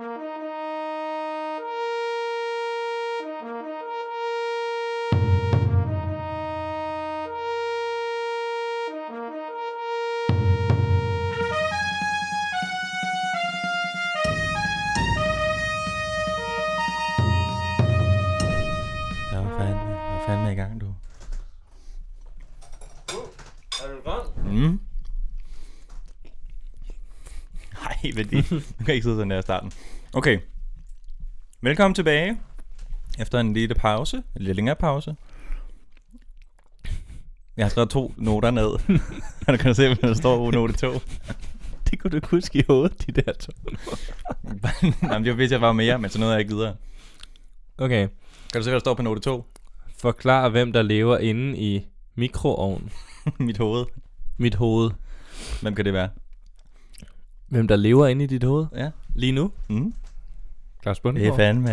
Ja, Men det, du kan ikke sidde sådan der i starten. Okay. Velkommen tilbage. Efter en lille pause, en lidt længere pause. Jeg har skrevet to noter ned. Og du kan se, hvad der står på note 2. Det kunne du ikke huske i hovedet, de der to. Nej, men det var hvis jeg var mere, men så nåede jeg ikke videre. Okay. Kan du se, hvad der står på note 2? Forklar, hvem der lever inde i mikroovnen. Mit hoved. Mit hoved. Hvem kan det være? Hvem der lever inde i dit hoved? Ja. Lige nu? Mm. Claus Det Bundgaard. er fandme...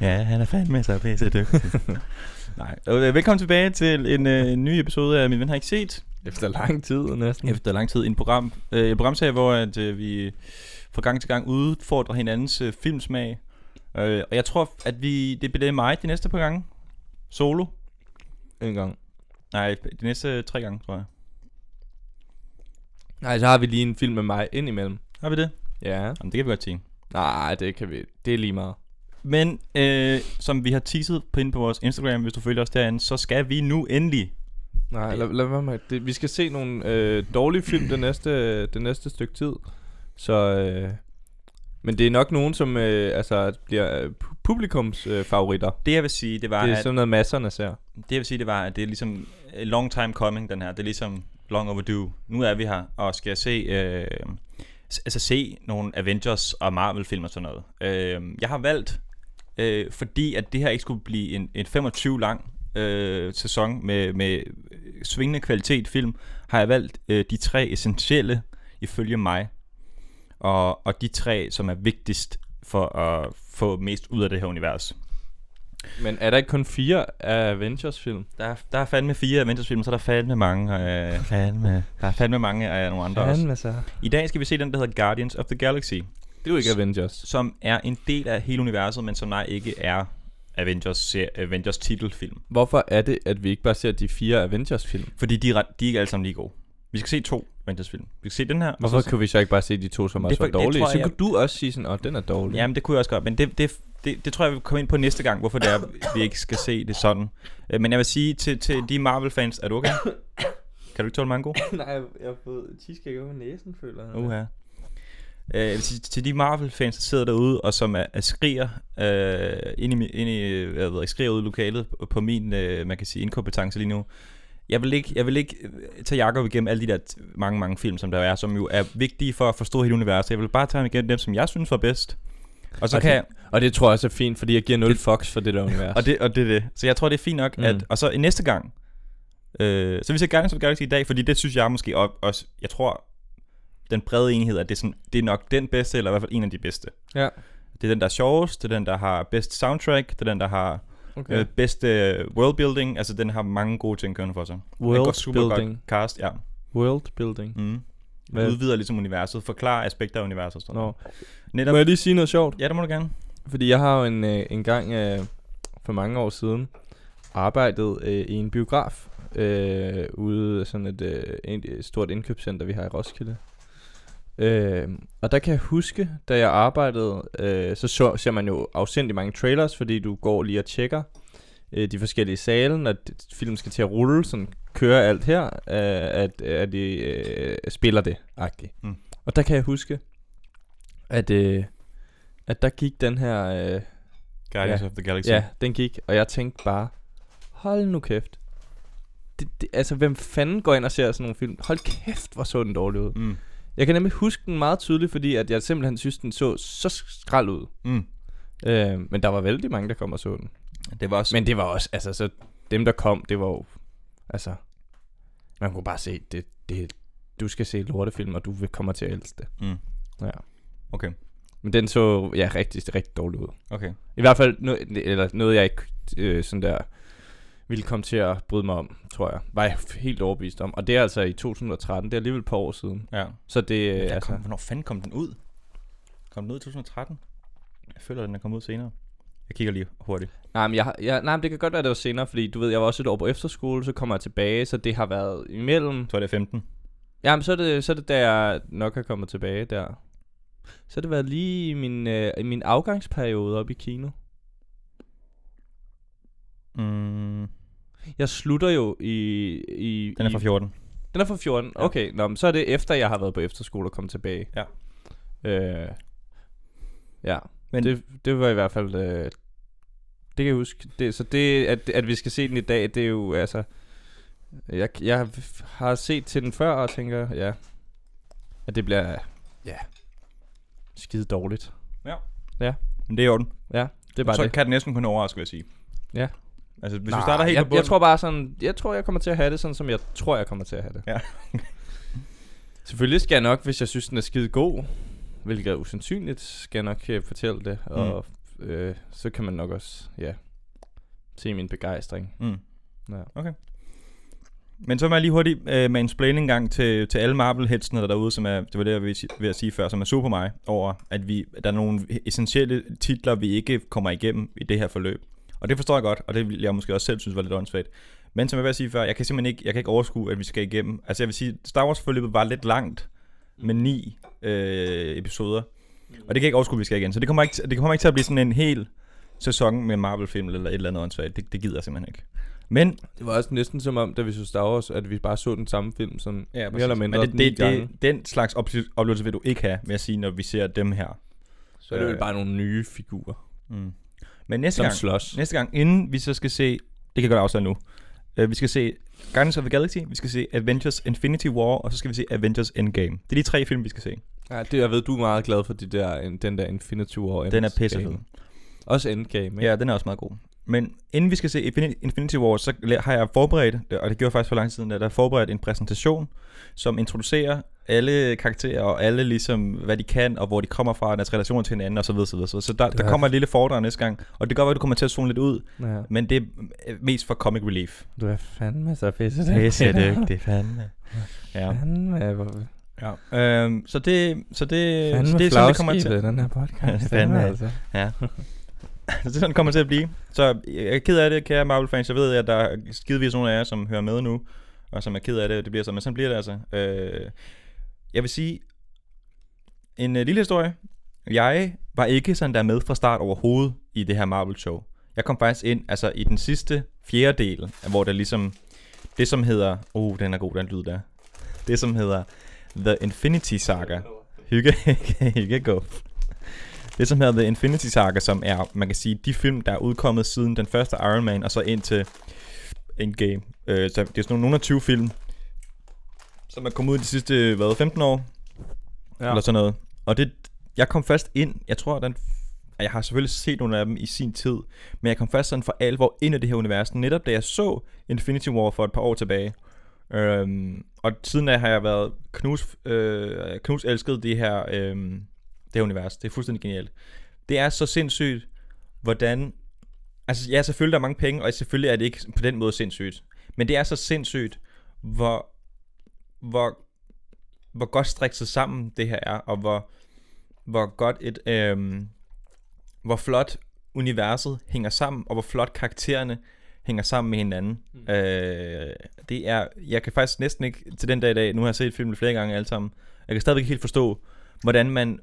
ja, han er fandme så pisse dygtig. Nej. Øh, Velkommen tilbage til en øh, ny episode af Min Ven Har Ikke Set. Efter lang tid næsten. Efter lang tid en program, øh, en programserie, hvor at, øh, vi fra gang til gang udfordrer hinandens øh, filmsmag. Øh, og jeg tror, at vi det bliver mig de næste par gange. Solo. En gang. Nej, de næste tre gange, tror jeg. Nej, så har vi lige en film med mig ind imellem. Har vi det? Ja. Jamen, det kan vi godt sige. Nej, det kan vi. Det er lige meget. Men øh, som vi har teaset på inde på vores Instagram, hvis du følger os derinde, så skal vi nu endelig Nej, lad, lad være med det. Vi skal se nogle øh, dårlige film det næste, det næste stykke tid. Så, øh, men det er nok nogen, som øh, altså, bliver øh, pu- publikums øh, favoritter. Det jeg vil sige, det var, Det er at, sådan noget, masserne ser. det jeg vil sige, det var, at det er ligesom a long time coming, den her. Det er ligesom long overdue. Nu er vi her, og skal se, øh, altså se nogle Avengers og Marvel-film og sådan noget. Øh, jeg har valgt, øh, fordi at det her ikke skulle blive en, en 25 lang øh, sæson med, med svingende kvalitet film, har jeg valgt øh, de tre essentielle, ifølge mig, og, og de tre, som er vigtigst for at få mest ud af det her univers. Men er der ikke kun fire af Avengers-film? Der er, der er fandme fire Avengers-film, så er der fandme mange. Øh, fandme. Der er fandme mange af nogle andre også. så. I dag skal vi se den, der hedder Guardians of the Galaxy, Det er jo ikke Avengers. som er en del af hele universet, men som nej ikke er Avengers, Avengers titelfilm. Hvorfor er det, at vi ikke bare ser de fire Avengers-film? Fordi de er, de er ikke alle sammen lige gode. Vi skal se to Avengers-film. Vi skal se den her. og Hvorfor så, kan vi så ikke bare se de to, som Det også er var for- det dårlige? tror Så jeg- kunne du også sige sådan, åh, den er dårlig. Jamen, det kunne jeg også godt, men det, det, det, det tror jeg, vi kommer ind på næste gang, hvorfor det er, vi ikke skal se det sådan. Øh, Men jeg vil sige til, til de Marvel-fans, er du okay? Kan du ikke tåle mango? Nej, jeg har fået cheesecake over næsen, føler jeg. Uha. Øh, jeg sige, til de Marvel-fans, der sidder derude, og som er, er skriger, øh, ind i, ind i, hvad ved jeg, skriger ud i lokalet på, min, øh, man kan sige, inkompetence lige nu. Jeg vil ikke, jeg vil ikke øh, tage Jacob igennem alle de der mange, mange film, som der er, som jo er vigtige for at forstå hele universet. Jeg vil bare tage ham igennem dem, som jeg synes var bedst. Og så Og kan det- jeg, Og det tror jeg også er fint, fordi jeg giver 0 fucks for det der univers. og det, og det er det. Så jeg tror, det er fint nok, Mm. at, og så i næste gang, øh, så vi ser Guardians of the Galaxy i dag, fordi det synes jeg måske også, jeg tror, den brede enighed, at det er, sådan, det er nok den bedste, eller i hvert fald en af de bedste. Ja. Det er den, der er sjovest, det er den, der har bedst soundtrack, det er den, der har Okay. øh, bedste worldbuilding, altså den har mange gode ting kørende for sig. World-building. cast, ja. World building. Mm. Hvad? Udvider ligesom universet, forklarer aspekter af universet sådan Nå. Netop, Må jeg lige sige noget sjovt? Ja, det må du gerne. Fordi jeg har jo en, øh, en gang øh, for mange år siden arbejdet øh, i en biograf øh, ude af sådan et, øh, et, stort indkøbscenter, vi har i Roskilde. Øh, og der kan jeg huske, da jeg arbejdede, øh, så, så ser man jo afsendt mange trailers, fordi du går lige og tjekker øh, de forskellige sale, når d- filmen skal til at rulle, sådan kører alt her, øh, at, at de øh, spiller det, agtigt. Mm. Og der kan jeg huske, at, øh, at der gik den her... Øh, Guardians Ja. of the Galaxy. Ja, den gik, og jeg tænkte bare, hold nu kæft. Det, det, altså, hvem fanden går ind og ser sådan nogle film? Hold kæft, hvor så den dårlig ud. Mm. Jeg kan nemlig huske den meget tydeligt, fordi at jeg simpelthen synes, den så så skrald ud. Mm. Øh, men der var vældig mange, der kom og så den. Det var også... Men det var også, altså, så dem, der kom, det var jo, altså, man kunne bare se, det, det, du skal se lortefilm, og du vil kommer til at elske det. Mm. Ja. Okay, Men den så, ja, rigtig, rigtig dårlig ud. okay. I hvert fald no, eller noget, jeg ikke øh, sådan der ville komme til at bryde mig om, tror jeg. Var jeg helt overbevist om. Og det er altså i 2013. Det er alligevel et par år siden. Ja. Så det Men øh, altså... kom, hvornår fanden kom den ud? Kom den ud i 2013? Jeg føler, at den er kommet ud senere. Jeg kigger lige hurtigt. Nej, men, jeg, har- jeg, nej, men det kan godt være, det var senere, fordi du ved, jeg var også et år på efterskole, så kommer jeg tilbage, så det har været imellem. Så er det 15. Jamen, så er det, så er det der, jeg nok er kommet tilbage der. Så har det været lige i min, øh, i min afgangsperiode op i kino. Mm, Jeg slutter jo i... i den er i, fra 14. Den er fra 14. Ja. Okay, nå, men så er det efter, jeg har været på efterskole og kommet tilbage. Ja. Øh, ja, Men- det, det var i hvert fald... Øh, det kan jeg huske. Det, så det, at, at vi skal se den i dag, det er jo altså... Jeg, jeg har set til den før og tænker, ja, at det bliver, ja, skide dårligt. Men det er i orden. Ja, det er bare så det. kan det næsten kun overraske, vil jeg sige. Ja. Altså, hvis Nej, vi starter helt jeg, på bunden, jeg tror bare sådan, jeg tror, jeg kommer til at have det sådan, som jeg tror, jeg kommer til at have det. Ja. Selvfølgelig skal jeg nok, hvis jeg synes, den er skide god, hvilket er usandsynligt, skal jeg nok øh, fortælle det, Mm. og øh, så kan man nok også, ja, se min begejstring. Mm. Ja. Okay. Men så må jeg lige hurtigt øh, med en gang til, til alle Marvel-headsene der derude, som er, det var det, jeg ville ved at sige før, som er super mig over, at vi, der er nogle essentielle titler, vi ikke kommer igennem i det her forløb. Og det forstår jeg godt, og det vil jeg måske også selv synes var lidt åndssvagt. Men som jeg vil sige før, jeg kan simpelthen ikke, jeg kan ikke overskue, at vi skal igennem. Altså jeg vil sige, Star Wars-forløbet var lidt langt med ni øh, episoder. Og det kan jeg ikke overskue, at vi skal igen. Så det kommer ikke, det kommer ikke til at blive sådan en hel sæson med Marvel-film eller et eller andet åndssvagt. Det, det gider jeg simpelthen ikke. Men Det var også næsten som om, da vi så Star Wars, at vi bare så den samme film, sådan Ja, mere eller mindre Men det, det, det, den slags opl- oplevelse vil du ikke have, med at sige, når vi ser dem her. så er det øh, jo bare nogle nye figurer, Mm. Men næste som gang, slås. næste gang, inden vi så skal se, det kan jeg godt afsløre nu, uh, vi skal se Guardians of the Galaxy, vi skal se Avengers Infinity War, og så skal vi se Avengers Endgame. Det er de tre film, vi skal se. Ja, det, jeg ved, du er meget glad for de der, en- den der Infinity War. Den er pissefed. Også Endgame, ikke? Ja, den er også meget god. Men inden vi skal se Infini- Infinity War, så har jeg forberedt, og det gjorde jeg faktisk for lang tid siden, at jeg har forberedt en præsentation, som introducerer alle karakterer og alle ligesom, hvad de kan, og hvor de kommer fra, deres relation til hinanden, og så videre, så videre. Så der, der er- kommer et lille foredrag næste gang, og det kan godt være, du kommer til at zone lidt ud, ja. men det er mest for comic relief. Du er fandme så pisse det er fandme. Ja. Fandme, hvor... ja. Øhm, så det, så det, Fandme så det er sådan, det kommer til. den her podcast. Fandme. altså. Ja. så det er sådan, det kommer til at blive. Så jeg er ked af det, kære Marvel-fans. Jeg ved, at der er skidevis nogle af jer, som hører med nu, og som er ked af det, det bliver så, men sådan bliver det altså. Øh, jeg vil sige, en øh, lille historie. Jeg var ikke sådan der med fra start overhovedet i det her Marvel-show. Jeg kom faktisk ind altså i den sidste fjerde del, hvor der ligesom, det som hedder, oh, den er god, den lyd der. Det som hedder The Infinity Saga. Hygge, hygge gå. Det som hedder The Infinity Saga, som er, man kan sige, de film, der er udkommet siden den første Iron Man, og så ind til Endgame. Øh, så det er sådan nogle, af 20 film, som er kommet ud de sidste, hvad, 15 år? Ja. Eller sådan noget. Og det, jeg kom først ind, jeg tror, den, jeg har selvfølgelig set nogle af dem i sin tid, men jeg kom først sådan for alvor ind i det her univers, netop da jeg så Infinity War for et par år tilbage. Øhm, og siden da har jeg været knus, øh, knus elsket det her, øhm, det her univers. Det er fuldstændig genialt. Det er så sindssygt, hvordan... Altså, ja, selvfølgelig der er mange penge, og selvfølgelig er det ikke på den måde sindssygt. Men det er så sindssygt, hvor, hvor, hvor godt strikset sammen det her er, og hvor, hvor godt et... Øhm, hvor flot universet hænger sammen, og hvor flot karaktererne hænger sammen med hinanden. Mm. Øh, det er, jeg kan faktisk næsten ikke til den dag i dag, nu har jeg set filmen flere gange alle sammen, jeg kan stadigvæk ikke helt forstå, hvordan man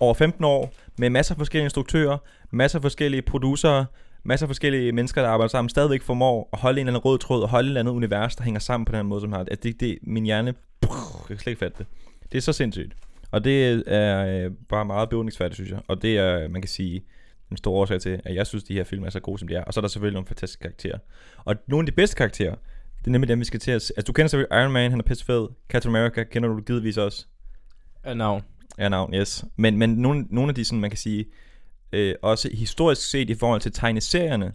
over 15 år, med masser af forskellige instruktører, masser af forskellige producerer, masser af forskellige mennesker, der arbejder sammen, stadigvæk formår at holde en eller anden rød tråd, og holde et eller andet univers, der hænger sammen på den måde, som har at det, det, min hjerne, pff, jeg kan slet ikke fatte det. Det er så sindssygt. Og det er øh, bare meget beundringsværdigt, synes jeg. Og det er, man kan sige, en stor årsag til, at jeg synes, de her film er så gode, som de er. Og så er der selvfølgelig nogle fantastiske karakterer. Og nogle af de bedste karakterer, det er nemlig dem, vi skal til at se. Altså, du kender selvfølgelig Iron Man, han er pissefed. Captain America kender du givetvis også. Af navn. Ja, navn, yes. Men, men nogle, nogle af de, sådan, man kan sige, øh, også historisk set i forhold til tegneserierne,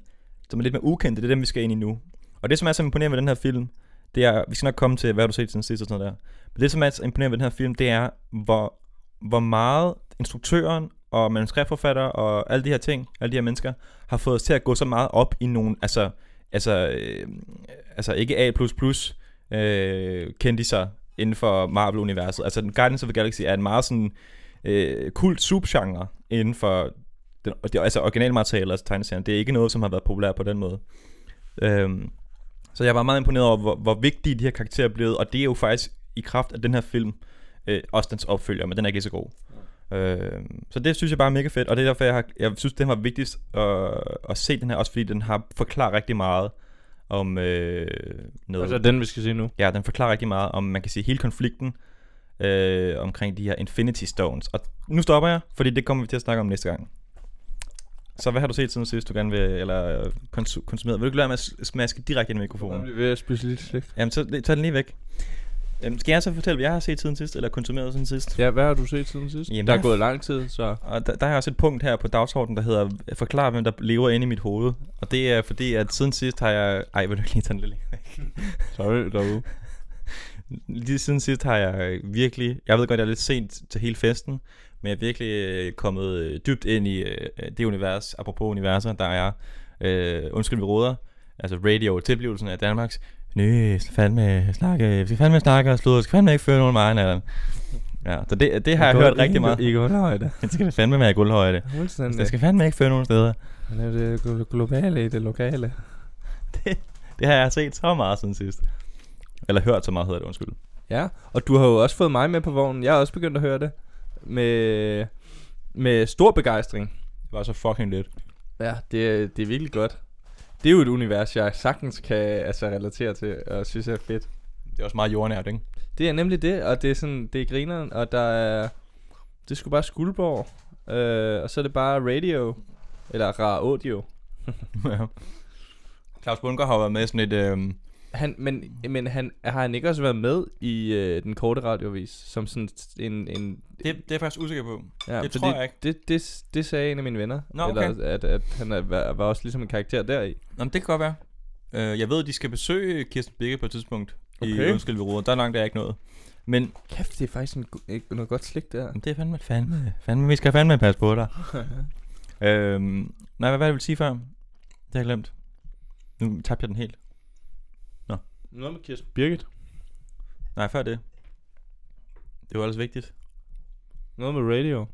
som er lidt mere ukendte, det er dem, vi skal ind i nu. Og det, som er så imponerende ved den her film, det er, vi skal nok komme til, hvad har du set siden sidst og sådan noget der. Men det, som er så imponerende ved den her film, det er, hvor, hvor meget instruktøren og manuskriptforfatter og alle de her ting, alle de her mennesker, har fået os til at gå så meget op i nogle, altså, altså, øh, altså ikke A++ øh, sig inden for Marvel-universet. Altså Guardians of the Galaxy er en meget sådan øh, kult subgenre inden for den, det, altså originalmateriale, altså tegneserien. Det er ikke noget, som har været populært på den måde. Øhm, så jeg var meget imponeret over, hvor, hvor vigtige de her karakterer er blevet, og det er jo faktisk i kraft af den her film, øh, også dens opfølger, men den er ikke så god. Øh, så det synes jeg bare er mega fedt, og det er derfor, jeg, har, jeg synes, det var vigtigst at, at se den her, også fordi den har forklaret rigtig meget om øh, noget. Altså den, vi skal se nu. Ja, den forklarer rigtig meget om, man kan sige, hele konflikten øh, omkring de her Infinity Stones. Og nu stopper jeg, fordi det kommer vi til at snakke om næste gang. Så hvad har du set siden sidst, du gerne vil, eller konsum- konsumeret? Vil du ikke lade med at smaske direkte ind i mikrofonen? Jeg vil spise lidt slik. Jamen, så tag den lige væk. Øhm, skal jeg så fortælle, hvad jeg har set siden sidst, eller konsumeret siden sidst? Ja, hvad har du set siden sidst? Jamen, der er gået lang tid, så... Og der, der er også et punkt her på dagsordenen, der hedder Forklar, hvem der lever inde i mit hoved. Og det er fordi, at siden sidst har jeg... Ej, vil du ikke lige tage den lidt væk? Sorry, derude. Lige siden sidst har jeg virkelig... Jeg ved godt, jeg er lidt sent til hele festen, men jeg er virkelig øh, kommet øh, dybt ind i øh, det univers, apropos universer, der er... Øh, undskyld, vi råder. Altså radio, tilblivelsen af Danmarks Nø, skal fandme snakke, vi skal fandme snakke og sludre, skal fandme ikke føre nogen meget af Ja, så det, det har jeg hørt rigtig meget. I gulvhøjde. Det skal det fandme være i guldhøjde. Fuldstændig. Det skal fandme ikke føre nogen steder. Han er det glo- globale i det lokale. Det har jeg set så meget siden sidst. Eller hørt så meget, hedder det, undskyld. Ja, og du har jo også fået mig med på vognen. Jeg har også begyndt at høre det. Med, med stor begejstring. Det var så fucking lidt. Ja, det, det er virkelig godt. Det er jo et univers, jeg sagtens kan altså, relatere til, og synes er fedt. Det er også meget jordnært, ikke? Det er nemlig det, og det er sådan, det er grineren, og der er, det sgu bare Skuldborg, øh, og så er det bare radio, eller rar audio. ja. Claus Bunker har været med i sådan et... Øh, Han, men, men han, har han ikke også været med i øh, den korte radiovis, som sådan en, en det, det er jeg faktisk usikker på. ja, det tror jeg ikke. Det, det, det sagde en af mine venner, Nå, okay. eller at, at han er, var, var også ligesom en karakter deri. Nå, men det kan godt være. Øh, jeg ved, at de skal besøge Kirsten Birke på et tidspunkt. I Okay. Undskyld, vi råder. Der er langt, der er ikke noget. Men Kæft, det er faktisk en, noget godt slik der. det er fandme, fandme, fandme, vi skal fandme passe på dig. øhm, nej, hvad var det, jeg ville sige før? Det har jeg glemt. Nu tabte jeg den helt. Noget med Kirsten Birgit. Nej, før det. Det var ellers vigtigt. Noget med radio.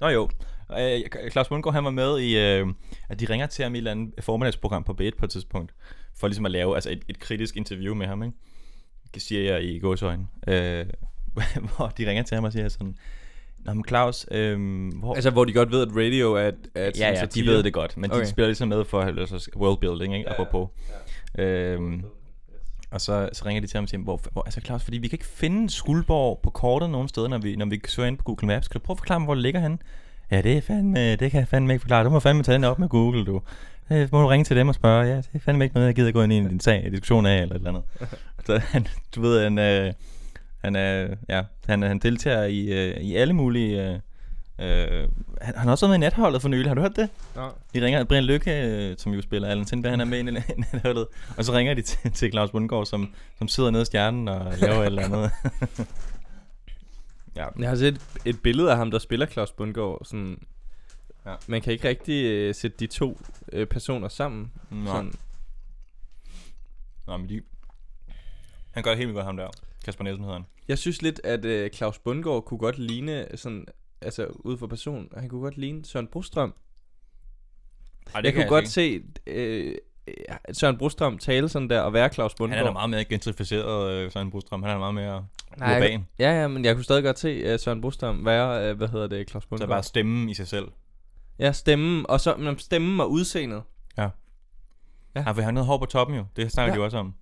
Nå jo, øh, Claus Bundgaard han var med i, øh, at de ringer til ham i et eller andet formiddagsprogram på B1 på et tidspunkt, for ligesom at lave altså et, et kritisk interview med ham, ikke? Det siger jeg i gåsøjne. Øh, hvor de ringer til ham og siger sådan, Nå, men Claus, øh, hvor... Altså, hvor de godt ved, at radio er, et ja, ja, sådan de satire. ved det godt, men okay. De spiller ligesom med for altså, worldbuilding, ikke? Ja, ja. Apropos. Øhm, og så, så ringer de til ham og siger, hvor, hvor, altså Claus, fordi vi kan ikke finde Skuldborg på kortet nogen steder, når vi, når vi søger ind på Google Maps. Kan du prøve at forklare mig, hvor det ligger henne? Ja, det er fandme, det kan jeg fandme ikke forklare. Du må fandme tage den op med Google, du. Øh, må du ringe til dem og spørge. Ja, det er fandme ikke noget, jeg gider gå ind i din sag, diskussion af, eller et eller andet. så han, du ved, han, øh, han, er, ja, han, han deltager i, øh, i alle mulige... Øh, øh, han, han har også været med i natholdet for nylig, har du hørt det? Nå. De ringer, Brian Lykke, øh, som jo spiller Allan Sindberg, han er med i natholdet, og så ringer de til, til Claus Bundgaard, som, som sidder nede i stjernen og laver et eller andet. ja, Jeg har set et billede af ham, der spiller Claus Bundgaard. Sådan, Ja. ja. Man kan ikke rigtig øh, sætte de to øh, personer sammen. Nå. Sådan. Nå, men de... Han gør det helt vildt godt, ham der. Kasper Nielsen hedder han. Jeg synes lidt, at øh, Claus Bundgaard kunne godt ligne, sådan, altså ud fra person, han kunne godt ligne Søren Brostrøm. Ej, jeg kunne godt se øh, øh, Søren Brostrøm tale sådan der og være Claus Han Bundgaard. er da meget mere gentrificeret, øh, Søren Brostrøm. Han er meget mere Nej, urban. jeg, ja, ja, men jeg kunne stadig godt se uh, Søren Brostrøm være, uh, hvad hedder det, Claus Så Bundgaard. bare stemmen i sig selv. Ja, stemmen, og så men stemmen og udseendet. Ja. Ja. Han vil have noget hår på toppen jo. Det snakker Ja. de jo også om.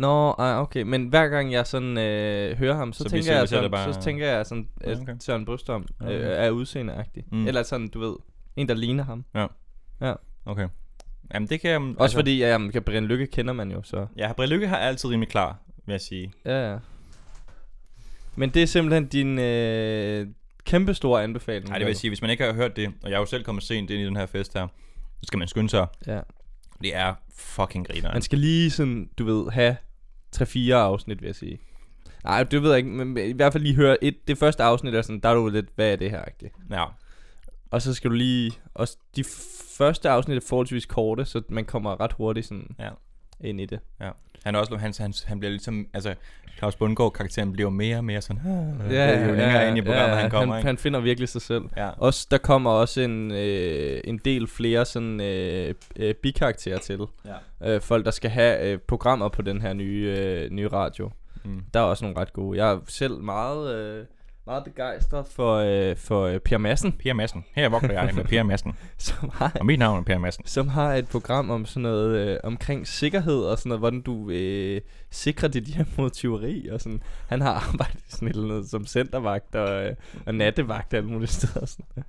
Nå, ej, okay, men hver gang jeg sådan øh, hører ham, så, Så tænker jeg sådan, bare- så tænker jeg sådan, at Okay. Søren Brostrøm øh, er udseendeagtig. Mm. Eller sådan, du ved, en der ligner ham. Okay. Jamen det kan jeg... Også altså, fordi, ja, jamen, Brian Lykke kender man jo, så. Ja, Brian Lykke har altid rimelig klar, vil jeg sige. Ja, ja. Men det er simpelthen din øh, kæmpe store anbefaling. Nej, det vil jeg sige, hvis man ikke har hørt det, og jeg er jo selv kommet sent ind i den her fest her, så skal man skynde sig. Ja. Det er fucking griner. Man skal lige sådan, du ved, have 3-4 afsnit, vil jeg sige. Nej, det ved jeg ikke, men i hvert fald lige høre et, det første afsnit er sådan, der er du lidt, hvad er det her, agtigt. Ja. Og så skal du lige, også de første afsnit er forholdsvis korte, så man kommer ret hurtigt sådan Ja. Ind i det. Han, er også, han, han, han bliver ligesom, altså Claus Bundgaard karakteren bliver mere og mere sådan, ah, Ja, jo længere ind i programmet han kommer, han, ikke? han finder virkelig sig selv. Ja. Også, der kommer også en, øh, en del flere sådan øh, øh, bikarakterer til. ja. Øh, folk, der skal have øh, programmer på den her nye, øh, nye radio. Mm. Der er også nogle ret gode. Jeg er selv meget, øh, meget begejstret for, øh, for øh, Per Madsen, Per Madsen. Her vokser jeg med Per Madsen. som har, Og mit navn er Per Madsen. som har et program om sådan noget øh, omkring sikkerhed og sådan noget, hvordan du øh, sikrer dit hjem mod tyveri og sådan. Han har arbejdet sådan et eller andet som centervagt og, øh, og nattevagt alle mulige steder. og Sådan.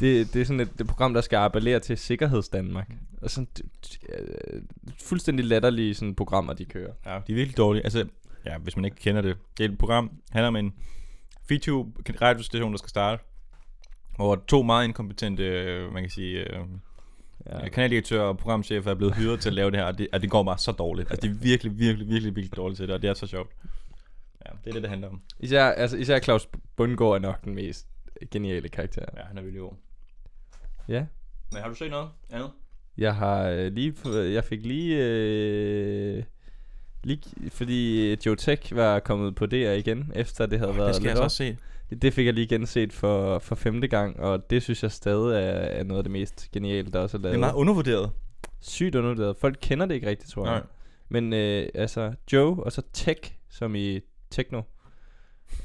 Det, det er sådan et, et program, der skal appellere til sikkerhedsdanmark. Og sådan det, øh, fuldstændig latterlige sådan programmer, de kører. Ja, de er virkelig dårlige. Altså, ja, hvis man ikke kender det. Det er et program, handler om en feature radiostation, der skal starte. Hvor to meget inkompetente, øh, man kan sige, øh, Ja. ja. kanaldirektør og programchef er blevet hyret til at lave det her, og det, og det går bare så dårligt. Altså, de er virkelig, virkelig, virkelig, virkelig dårlige til det, og det er så sjovt. Ja, det er det, det handler om. Især, altså, især Claus Bundgaard er nok den mest geniale karakter. Ja, han er virkelig god. Ja. Men har du set noget andet? Jeg har øh, lige, jeg fik lige, øh, lige, fordi Joe Tech var kommet på DR igen, efter det havde Oh, været det skal jeg op. også se. Det fik jeg lige genset for, for femte gang, og det synes jeg stadig er, er noget af det mest geniale, der også er Det lavet. er meget undervurderet. Sygt undervurderet. Folk kender det ikke rigtigt, tror jeg. Nej. Men øh, altså, Joe og så Tech, som i techno,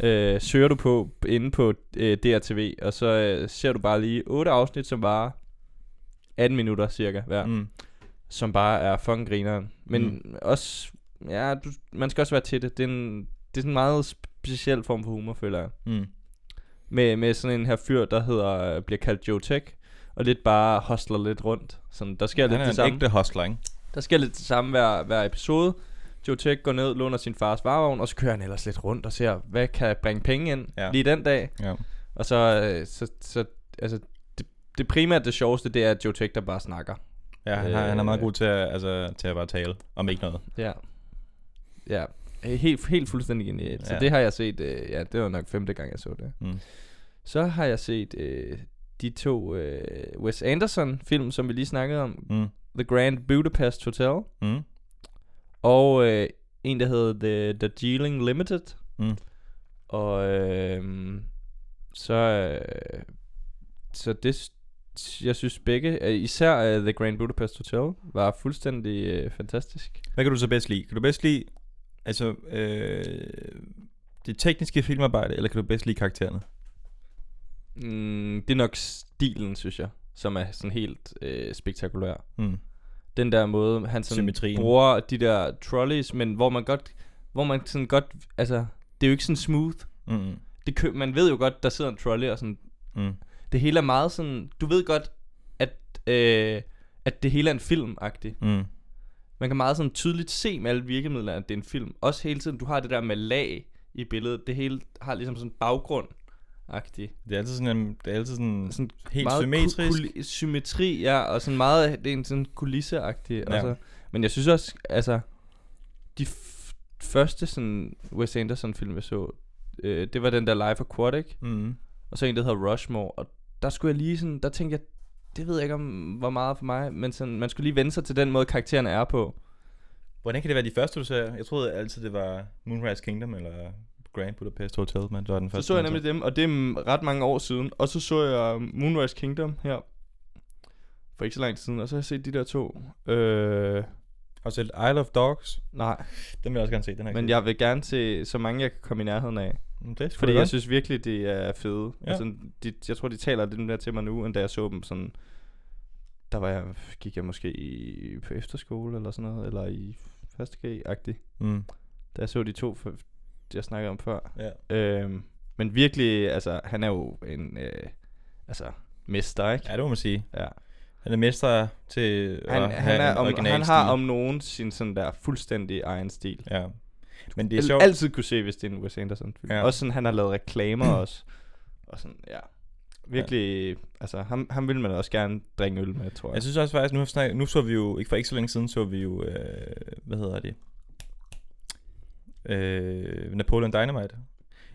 øh, søger du på inde på øh, DRTV, og så øh, ser du bare lige otte afsnit, som bare 18 minutter cirka hver. Mm. som bare er fucking grineren. Men mm. også, ja, du, man skal også være til det. Det er, en, det er sådan en meget speciel form for humor, føler jeg. Mm. Med, med sådan en her fyr, der hedder, bliver kaldt Joe Tech, og lidt bare hostler lidt rundt. Sådan, der sker Han lidt er det en samme. ægte hostler, ikke? Der sker lidt det samme hver, hver episode. Joe Tech går ned, låner sin fars varevogn, og så kører han ellers lidt rundt og ser, hvad kan bringe penge ind ja. Lige den dag. Ja. Og så, øh, så, så altså, det, det primært det sjoveste, det er Joe Tech, der bare snakker. Ja, han, har, han er meget Øh. god til at, altså, til at bare tale om ikke noget. Ja. Ja. Helt, helt fuldstændig genialt. Så Ja. det har jeg set, øh, ja, det var nok femte gang, jeg så det. Mm. Så har jeg set øh, de to øh, Wes Anderson film, som vi lige snakkede om. Mm. The Grand Budapest Hotel. Mm. Og øh, en, der hedder The Darjeeling Limited. Mm. Og øh, så, øh, så det, s- jeg synes begge, øh, især uh, The Grand Budapest Hotel, var fuldstændig øh, fantastisk. Hvad kan du så bedst lide? Kan du bedst lide altså, øh, det tekniske filmarbejde, eller kan du bedst lide karaktererne? Mm, det er nok stilen, synes jeg, som er sådan helt øh, spektakulær. Mm. Den der måde, han sådan Symmetrien. bruger de der trolleys, men hvor man godt, hvor man sådan godt, altså, det er jo ikke sådan smooth. Mm. Det kø- man ved jo godt, der sidder en trolley og sådan, Mm. det hele er meget sådan, du ved godt, at, øh, at det hele er en film -agtig. Mm. Man kan meget sådan tydeligt se med alle virkemidler, at det er en film. Også hele tiden, du har det der med lag i billedet. Det hele har ligesom sådan en baggrund agtig Det er altid sådan, en, det er altid sådan, Sådan helt meget symmetrisk. Ku- symmetri, ja, og sådan meget, det er en sådan kulisse-agtig. Ja. Ja. Så, men jeg synes også, altså, de første sådan Wes Anderson film, jeg så, øh, det var den der Life Aquatic, Mm. og så en, der hedder Rushmore, og der skulle jeg lige sådan, der tænkte jeg, det ved jeg ikke om var meget for mig, men sådan, man skulle lige vende sig til den måde, karaktererne er på. Hvordan kan det være de første, du ser? Jeg troede altid, det var Moonrise Kingdom, eller Grand Budapest Hotel, men det var den Så første. så jeg man nemlig dem, og det er ret mange år siden. Og så så jeg Moonrise Kingdom her. For ikke så lang tid siden. Og så har jeg set de der to. Øh, Har du set Isle of Dogs? nej, Den vil jeg også gerne se. Den har men jeg vil gerne se så mange, jeg kan komme i nærheden af. Mm, Det Fordi jeg godt. synes virkelig, det er fede. Ja. Altså, de, jeg tror, de taler lidt mere til mig nu, end da jeg så dem sådan... Der var jeg, gik jeg måske i, på efterskole eller sådan noget, eller i første G-agtig. Mm. Da jeg så de to, for, jeg snakkede om før. Ja. Øhm, men virkelig, altså, han er jo en, øh, altså, mester, ikke? ja, det må man sige. Ja. Han er mester til Han, at han, have er om, han har om nogen sin sådan der fuldstændig egen stil. Ja. Men det er sjovt. altid kunne se, hvis det er en Wes Anderson film. Ja. Også sådan, han har lavet reklamer også. Og sådan, ja. Virkelig, ja. altså, ham, ham vil man også gerne drikke øl med, tror jeg. Jeg synes også faktisk, nu, har snakket, nu så vi jo, ikke for ikke så længe siden, så vi jo, øh, hvad hedder det? Øh, Napoleon Dynamite.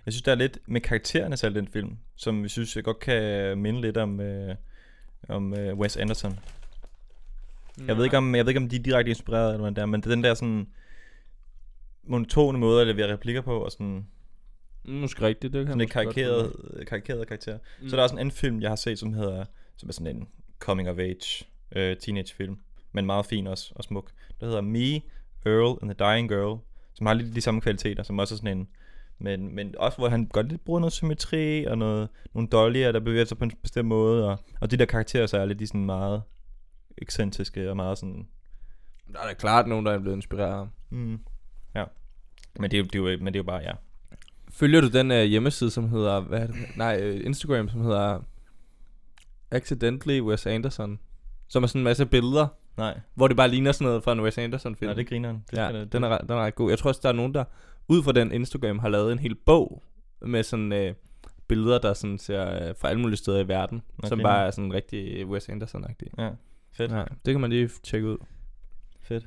Jeg synes, der er lidt med karaktererne selv den film, som vi synes, jeg godt kan minde lidt om, øh, om øh, Wes Anderson. Jeg ved ikke om jeg ved ikke om de er direkte inspireret eller hvad det er, men det er den der sådan monotone måde at levere replikker på og sådan Måske rigtigt, det kan sådan lidt karikeret, karikeret karakter. Mm. Så er der også en anden film, jeg har set, som hedder, som er sådan en coming of age uh, teenage film, men meget fin også, og smuk. Der hedder Me, Earl and the Dying Girl, som har lidt de samme kvaliteter, som også er sådan en, men, men også hvor han godt lidt bruger noget symmetri, og noget, nogle dollier, der bevæger sig på en bestemt måde, og, og de der karakterer så er lidt de sådan meget ekscentriske, og meget sådan, Der er da klart nogen, der er blevet inspireret. mm. Men det, er jo, det, er jo, men det er jo bare, ja. Følger du den uh, hjemmeside, som hedder, hvad er det? Nej, uh, Instagram, som hedder Accidentally Wes Anderson. Som er sådan en masse billeder, Nej, hvor det bare ligner sådan noget fra en Wes Anderson film. Nej det griner han. Det ja, det- den er, den er ret god. Jeg tror også, der er nogen, der ud fra den Instagram har lavet en hel bog med sådan øh, billeder, der sådan ser øh, fra alle mulige steder i verden, Nå, som bare er sådan rigtig Wes Anderson-agtige. Ja, fedt. Ja, det kan man lige tjekke ud. Fedt.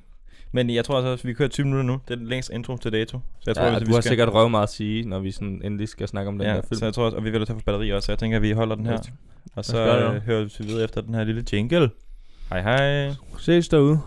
Men jeg tror altså også, at vi kører 20 minutter nu. Det er den længste intro til dato. Så jeg tror, ja, hvis du vi har skal... sikkert røv meget at sige, når vi sådan endelig skal snakke om den ja, der film. så jeg tror også, og vi vil tage for batteri også, så jeg tænker, at vi holder den her. Og så øh, hører vi videre efter den her lille jingle. Hej hej. Ses derude.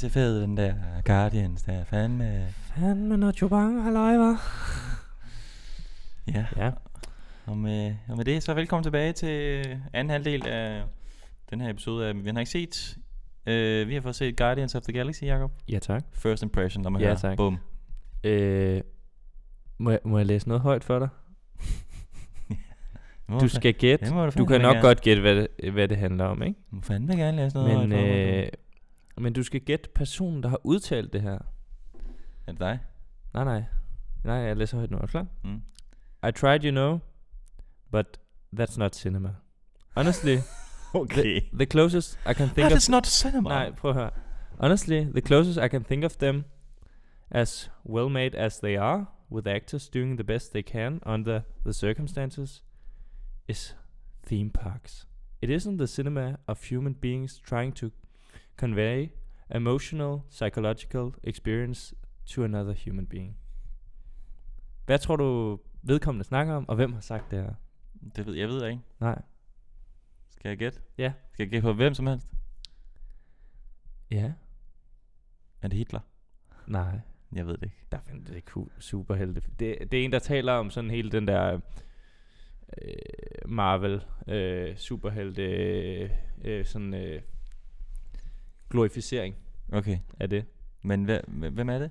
Pisse fed, den der Guardians. Det er fandme... Fandme når Chubang halløj, var. Ja. Ja. Og med, og med det, så velkommen tilbage til anden halvdel af den her episode af Vi har ikke set. Uh, vi har fået set Guardians of the Galaxy, Jacob. Ja, tak. First impression, når man Ja, hører. tak. Bum. Øh, må, jeg, må jeg læse noget højt for dig? Du skal gætte. Du kan nok gerne. godt gætte, hvad det, hvad det handler om, ikke? Du må fandme gerne læse noget Men, øh, men du skal gætte personen, der har udtalt det her. Er det dig? Nej, nej. Nej, jeg læser højt nu. Er du klar? Mm. I tried, you know, but that's not cinema. Honestly, Okay. the closest I can think That of... is not cinema. Nej, prøv at høre. Honestly, the closest I can think of them as well made as they are, with actors doing the best they can under the circumstances, is theme parks. It isn't the cinema of human beings trying to convey emotional, psychological experience to another human being. Hvad tror du vedkommende snakker om, og hvem har sagt det her? Det ved jeg ved ikke. Nej. Skal jeg gætte? Ja. Skal jeg gætte på hvem som helst? Ja. Er det Hitler? Nej. Jeg ved det ikke. Der finder det ikke cool, superhelte. Det, det er en, der taler om sådan hele den der øh, Marvel øh, superhelte øh, øh, sådan øh, glorificering Okay. af det. Men hvem, hvem er det?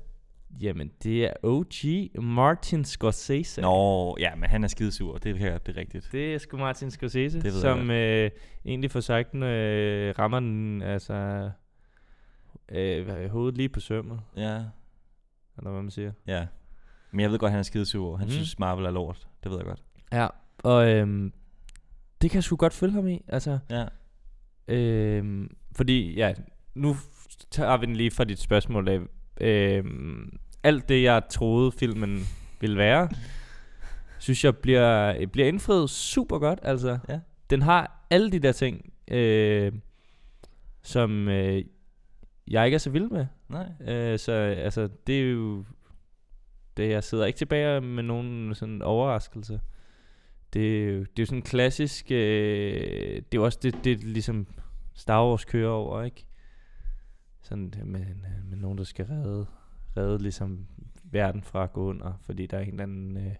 Jamen, det er OG Martin Scorsese. Nå, ja, men han er skidesur. Det er, det er rigtigt. Det er sgu Martin Scorsese, Det ved jeg som øh, egentlig for sagt øh, rammer den, altså, øh, hvad- hovedet lige på sømmet, Ja. eller hvad man siger. Ja. Men jeg ved godt, han er skidesur. Han mm. synes, Marvel er lort. Det ved jeg godt. Ja, og øhm, det kan jeg sgu godt følge ham i, altså, Ja. øhm, fordi, ja, nu tager vi den lige fra dit spørgsmål af. Øhm, alt det, jeg troede filmen ville være, synes jeg bliver, bliver indfriet super godt, altså. Ja. Den har alle de der ting, øh, som øh, jeg ikke er så vild med. Nej. Øh, så altså, det er jo... Det, jeg sidder ikke tilbage med nogen sådan overraskelse. Det, er jo- det er jo sådan en klassisk... Øh, det er jo også det, det ligesom Star Wars kører over, ikke? Sådan med, med nogen, der skal redde, redde ligesom verden fra at gå under, fordi der er en eller anden øh,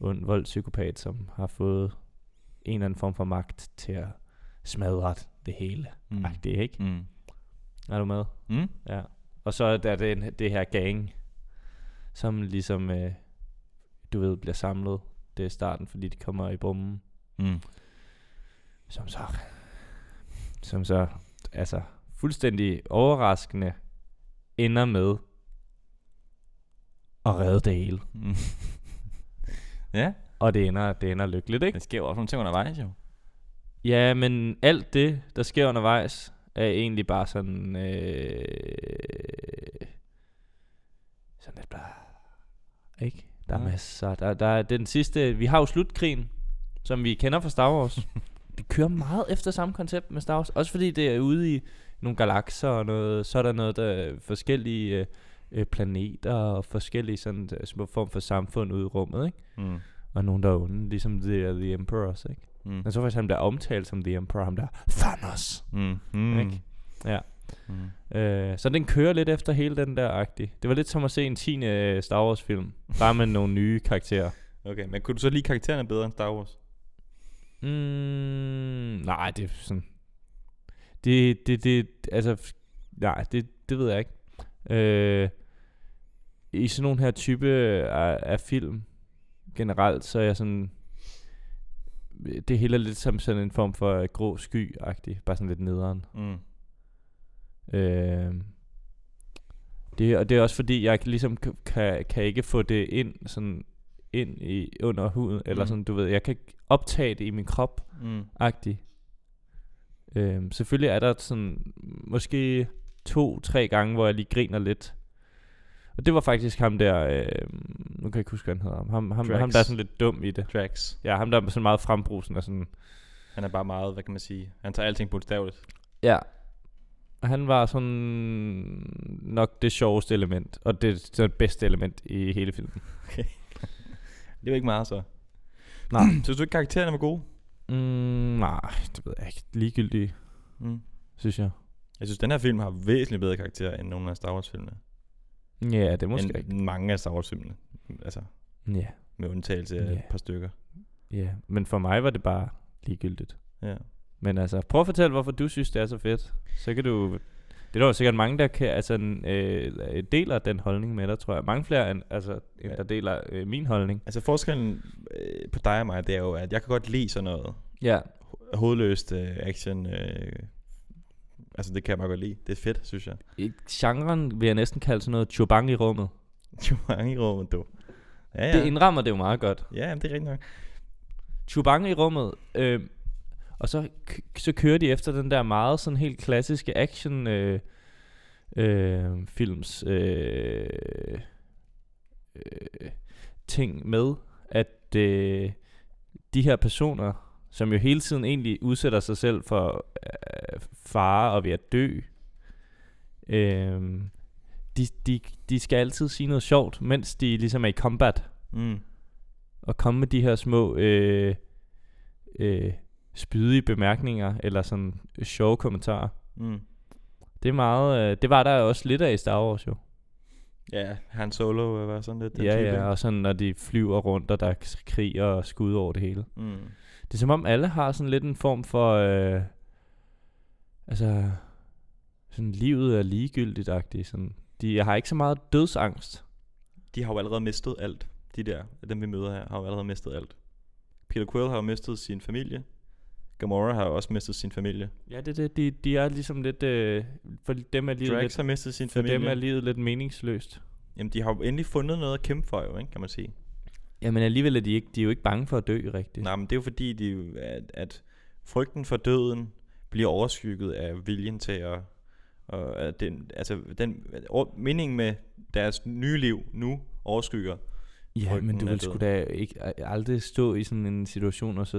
ond voldspsykopat, som har fået en eller anden form for magt til at smadre det hele. Mm. Mm. det ikke? Mm. Er du med? Mm. Ja. Og så er der den, det her gang, som ligesom, øh, du ved, bliver samlet. Det er starten, fordi de kommer i bomben. Mm. Som så, som så, altså, fuldstændig overraskende ender med at redde det hele. Mm. ja, Og det ender, det ender lykkeligt, ikke? det sker jo også nogle ting undervejs, jo. Ja, men alt det, der sker undervejs, er egentlig bare sådan... Øh, sådan lidt bare... Ikke? Der er Ja. masser... Der, der er den sidste... Vi har jo slutkrigen som vi kender fra Star Wars. de kører meget efter samme koncept med Star Wars. Også fordi det er ude i nogle galakser og noget, så er der noget, der er forskellige øh, planeter og forskellige sådan øh, små form for samfund ude i rummet, ikke? Mm. Og nogen, der er onde, ligesom The, the Emperor også, ikke? Mm. Jeg så faktisk ham, der er omtalt som The Emperor, ham der Thanos. Mm. Mm. Ikke? Ja. Mm. Øh, så den kører lidt efter hele den der agtig. Det var lidt som at se en 10. øh, Star Wars film. Bare med nogle nye karakterer. Okay, men kunne du så lide karaktererne bedre end Star Wars? Mm, nej, det er sådan... Det, det, det, altså... Nej, det, det ved jeg ikke. Øh, I sådan nogle her type af, af film, generelt, så er jeg sådan... Det hele er lidt som sådan en form for grå sky-agtig. Bare sådan lidt nederen. Mm. Øh, det, og det er også fordi, jeg ligesom kan, kan ikke få det ind sådan ind i under huden, eller Mm. sådan, du ved, jeg kan ikke optage det i min krop, Mm. agtig. Øhm, selvfølgelig er der sådan, måske to-tre gange, hvor jeg lige griner lidt. Og det var faktisk ham der, øh, nu kan jeg ikke huske, hvad han hedder. Ham, ham, Drax. ham der er sådan lidt dum i det. Drax. Ja, ham der er sådan meget frembrusen og sådan. Han er bare meget, hvad kan man sige? Han tager alting bogstaveligt. Ja. Og han var sådan nok det sjoveste element, og det, det bedste element i hele filmen. Det er jo ikke meget så. Nej. Synes du ikke, karaktererne var gode? Mm, nej, det ved jeg ikke. Ligegyldigt, Mm. synes jeg. Jeg synes, den her film har væsentligt bedre karakter end nogle af Star Wars-filmene. Ja, det er måske end ikke. mange af Star Wars-filmene. Altså, Ja, med undtagelse af Ja. et par stykker. ja. Men for mig var det bare ligegyldigt. Ja. Men altså, prøv at fortælle, hvorfor du synes, det er så fedt. Så kan du... Det er der jo sikkert mange, der kan, altså, øh, deler den holdning med dig, tror jeg. Mange flere, end, altså, end der deler øh, min holdning. Altså forskellen øh, på dig og mig, det er jo, at jeg kan godt lide sådan noget Ja, ho- hovedløst øh, action. Øh, altså det kan jeg meget godt lide. Det er fedt, synes jeg. i genren vil jeg næsten kalde sådan noget chubang i rummet. Mange i rummet, du. Ja, Ja. Det indrammer det jo meget godt. ja, det er rigtigt nok. Chubang i rummet, øh, og så, så kører de efter den der meget sådan helt klassiske action øh, øh, films øh, øh, ting med, at øh, de her personer, som jo hele tiden egentlig udsætter sig selv for øh, fare og ved at dø, øh, de, de, de skal altid sige noget sjovt, mens de ligesom er i combat Mm. at komme med de her små øh, øh, spydige bemærkninger eller sådan sjove kommentarer. Mm. Det er meget, øh, det var der også lidt af i Star Wars jo. Ja, Han Solo var sådan lidt den ja, type. ja, og sådan når de flyver rundt, og der er krig og skud over det hele. Mm. Det er som om alle har sådan lidt en form for, øh, altså, sådan livet er ligegyldigt-agtigt. Sådan. De har ikke så meget dødsangst. De har jo allerede mistet alt. De der, dem vi møder her, har jo allerede mistet alt. Peter Quill har jo mistet sin familie. Gamora har jo også mistet sin familie. Ja, det, det, de, de er ligesom lidt, øh, for dem er livet Drax lidt, har mistet sin for familie. dem er livet lidt meningsløst. Jamen, de har jo endelig fundet noget at kæmpe for, jo, ikke, kan man sige. Ja, men alligevel er de, ikke, de er jo ikke bange for at dø rigtigt. Nej, men det er jo fordi, de, jo- at, at frygten for døden bliver overskygget af viljen til at... Og at den, altså, den, meningen med deres nye liv nu overskygger. Ja, frygten men du er vil sgu da ikke aldrig stå i sådan en situation og så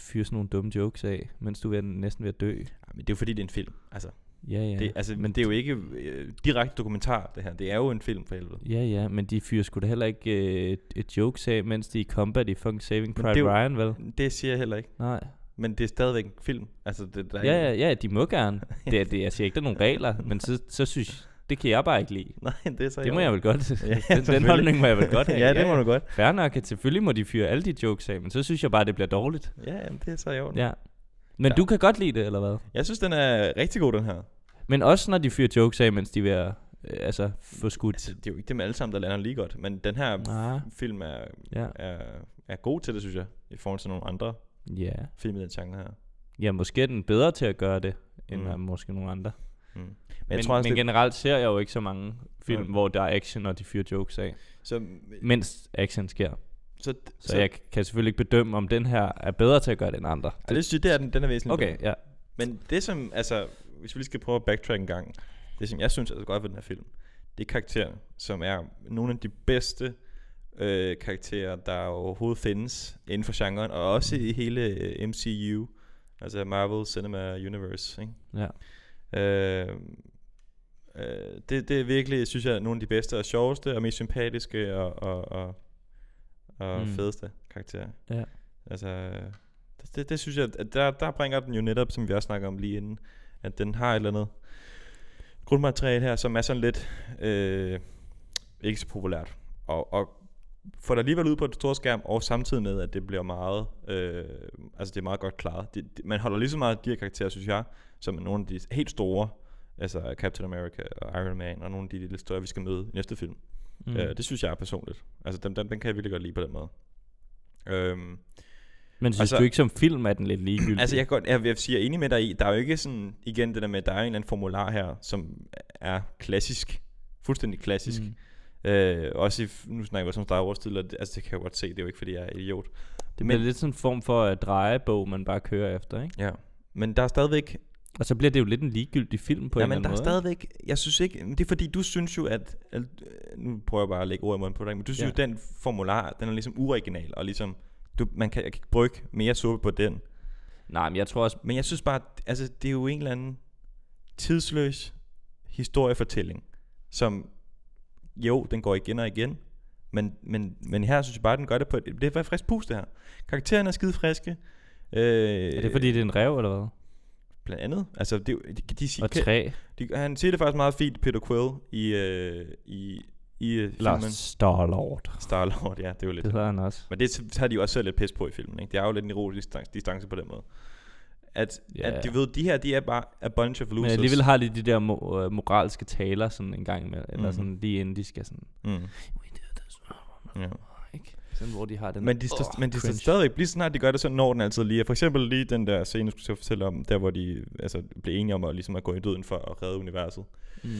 fyre sådan nogle dumme jokes af, mens du er næsten ved at dø. Ja, men det er jo fordi, det er en film. Altså, Ja, ja. det, altså, men det er jo ikke øh, direkte dokumentar, det her. Det er jo en film for helvede. Ja, ja, men de fyrer sgu da heller ikke øh, et, et jokes af, mens de er i combat i fucking Saving Private jo- Ryan, vel? Det siger jeg heller ikke. Nej. Men det er stadigvæk en film. Altså, det, der er Ja, ja, ja, de må gerne. Det, er- det, jeg siger ikke, der er nogle regler, men så, så synes det kan jeg bare ikke lide. Nej, det er så Det må jeg vel godt. Ja, den, den holdning må jeg vel godt have. ja, det må du godt. Fair nok, at selvfølgelig må de fyre alle de jokes af, men så synes jeg bare, det bliver dårligt. Ja, jamen, det er så i orden. Ja. Men Ja. du kan godt lide det, eller hvad? Jeg synes, den er rigtig god, den her. Men også når de fyrer jokes af, mens de er ved at øh, altså, få skudt. Altså, det er jo ikke dem alle sammen, der lander lige godt. Men den her Nej. film er, Ja. er, er god til det, synes jeg. I forhold til nogle andre Ja. film i den genre her. Ja, måske er den bedre til at gøre det, end mm. måske nogle andre. Mm. Men, Men, jeg tror også, men det, generelt ser jeg jo ikke så mange film, Nej. hvor der er action, og de fyrer jokes af, så, mens action sker. så, Så, så jeg kan selvfølgelig ikke bedømme, om den her er bedre til at gøre det end andre. Ja, det synes jeg, det er den, den er væsentligt Okay, bedre. ja. Men det som, altså, hvis vi lige skal prøve at backtrack en gang, det som jeg synes er så godt ved den her film, det er karaktererne, som er nogle af de bedste øh, karakterer, der overhovedet findes inden for genren, og også i hele øh, MCU, altså Marvel Cinema Universe. Ikke? Ja. Øh, øh, det, det er virkelig, synes jeg, nogle af de bedste og sjoveste og mest sympatiske og, og, og, og Mm. fedeste karakterer. Ja. Altså, det, det, det synes jeg, at der, der bringer den jo netop, som vi også snakker om lige inden, at den har et eller andet grundmateriale her, som er sådan lidt øh, ikke så populært. Og, og får det alligevel ud på et stort skærm, og samtidig med, at det bliver meget, øh, altså det er meget godt klaret. Det, det, man holder lige så meget af de her karakterer, synes jeg, som nogle af de helt store, altså Captain America og Iron Man, og nogle af de lidt større, vi skal møde i næste film. Mm. Øh, det synes jeg er personligt. Altså den, den, den kan jeg virkelig godt lide på den måde. Øhm, Men synes altså- du ikke som film, er den lidt ligegyldig? Altså jeg, kan godt, jeg jeg er enig med dig i, der er jo ikke sådan, igen det der med, at der er en eller anden formular her, som er klassisk, fuldstændig klassisk. Mm. Øh, også i, nu snakker vi som Star Wars tidligere, det- altså det kan jeg godt se, det er jo ikke fordi jeg er idiot. Det bliver lidt sådan en form for uh, drejebog, man bare kører efter, ikke? Ja, men der er stadigvæk, Og så bliver det jo lidt en ligegyldig film på ja, en men eller der er anden måde. stadigvæk, jeg synes ikke, det er fordi du synes jo, at, at nu prøver jeg bare at lægge ord i munden på dig, men du synes Ja. jo, at den formular, den er ligesom uoriginal, og ligesom, du, man kan, jeg kan ikke brygge mere suppe på den. Nej, men jeg tror også... Men jeg synes bare, altså, det er jo en eller anden tidsløs historiefortælling, som jo, den går igen og igen, men, men, men her synes jeg bare, at den gør det på et, det er frisk pust det her. Karaktererne er skide friske. Øh, Er det fordi, det er en rev, eller hvad? Blandt andet. Altså, det, de, de, siger, Og træ. de, han siger det faktisk meget fint, Peter Quill, i, øh, i, i øh, Eller filmen Star-Lord. Star-Lord. Ja, det er jo lidt. Det hedder han også. Men det tager de jo også selv lidt pis på i filmen. Ikke? Det er jo lidt en erotisk distance, distance på den måde. At, yeah. at de ved, de her, de er bare a bunch of losers. Men alligevel har de de der mo- øh, moralske taler sådan en gang med, eller Mhm. sådan lige inden de skal sådan, Mm. we did this, Ja. Sådan, hvor de har den Men de, står, "Åh, men de står cringe." stadigvæk, lige snart de gør det, så når den altid lige. For eksempel lige den der scene, jeg skulle fortælle om, der hvor de altså, blev enige om at, ligesom at gå i døden for at redde universet. Mm.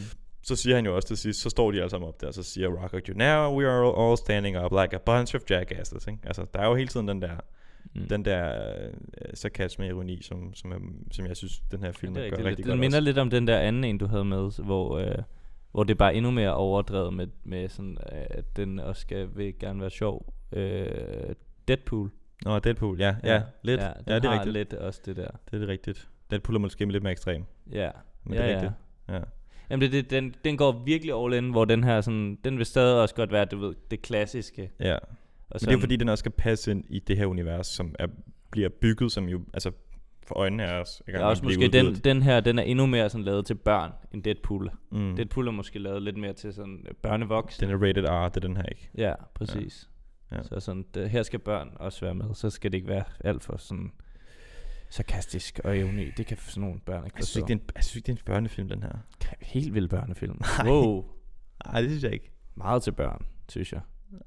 Så siger han jo også til sidst, så står de alle sammen op der, så siger Rocket jo, now we are all standing up like a bunch of jackasses. Ikke? Altså, der er jo hele tiden den der, Mm. den der øh, sarkasme og ironi, som, som, er, som jeg synes, den her film Ja, det er gør rigtigt. rigtig Den godt minder også. lidt om den der anden en, du havde med, hvor, øh, hvor det er bare endnu mere overdrevet med, med sådan, øh, at den også skal, vil gerne være sjov. Øh, Deadpool. Nå, Deadpool, ja, ja, ja lidt. Ja, Ja, det er rigtigt. lidt også det der. Det er rigtigt. Deadpool er måske lidt mere ekstrem. Ja, Men ja, det er ja. rigtigt. Ja. Jamen det, det, den, den går virkelig all in, hvor den her sådan, den vil stadig også godt være, du ved, det klassiske. ja. Og Men det er fordi, den også skal passe ind i det her univers, som er, bliver bygget, som jo, altså for øjnene er os. Ja, også måske den, den her, den er endnu mere sådan lavet til børn, end Deadpool. mm. Deadpool er måske lavet lidt mere til sådan børnevoksne. Den er rated R, det er den her ikke. Ja, præcis. Ja. Ja. Så sådan, det, her skal børn også være med, så skal det ikke være alt for sådan sarkastisk og ironi. Det kan sådan nogle børn ikke Jeg synes forstå. ikke, det er en, jeg synes ikke, det er en børnefilm, den her. Helt vild børnefilm. Nej. Wow. Nej, det synes jeg ikke. Meget til børn, synes jeg.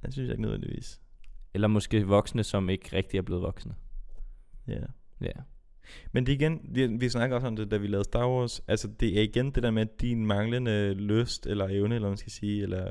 Det synes jeg ikke nødvendigvis. Eller måske voksne, som ikke rigtig er blevet voksne. Ja. Ja. Men det er igen, vi, vi snakker også om det, da vi lavede Star Wars. Altså, det er igen det der med din manglende lyst, eller evne, eller man skal sige, eller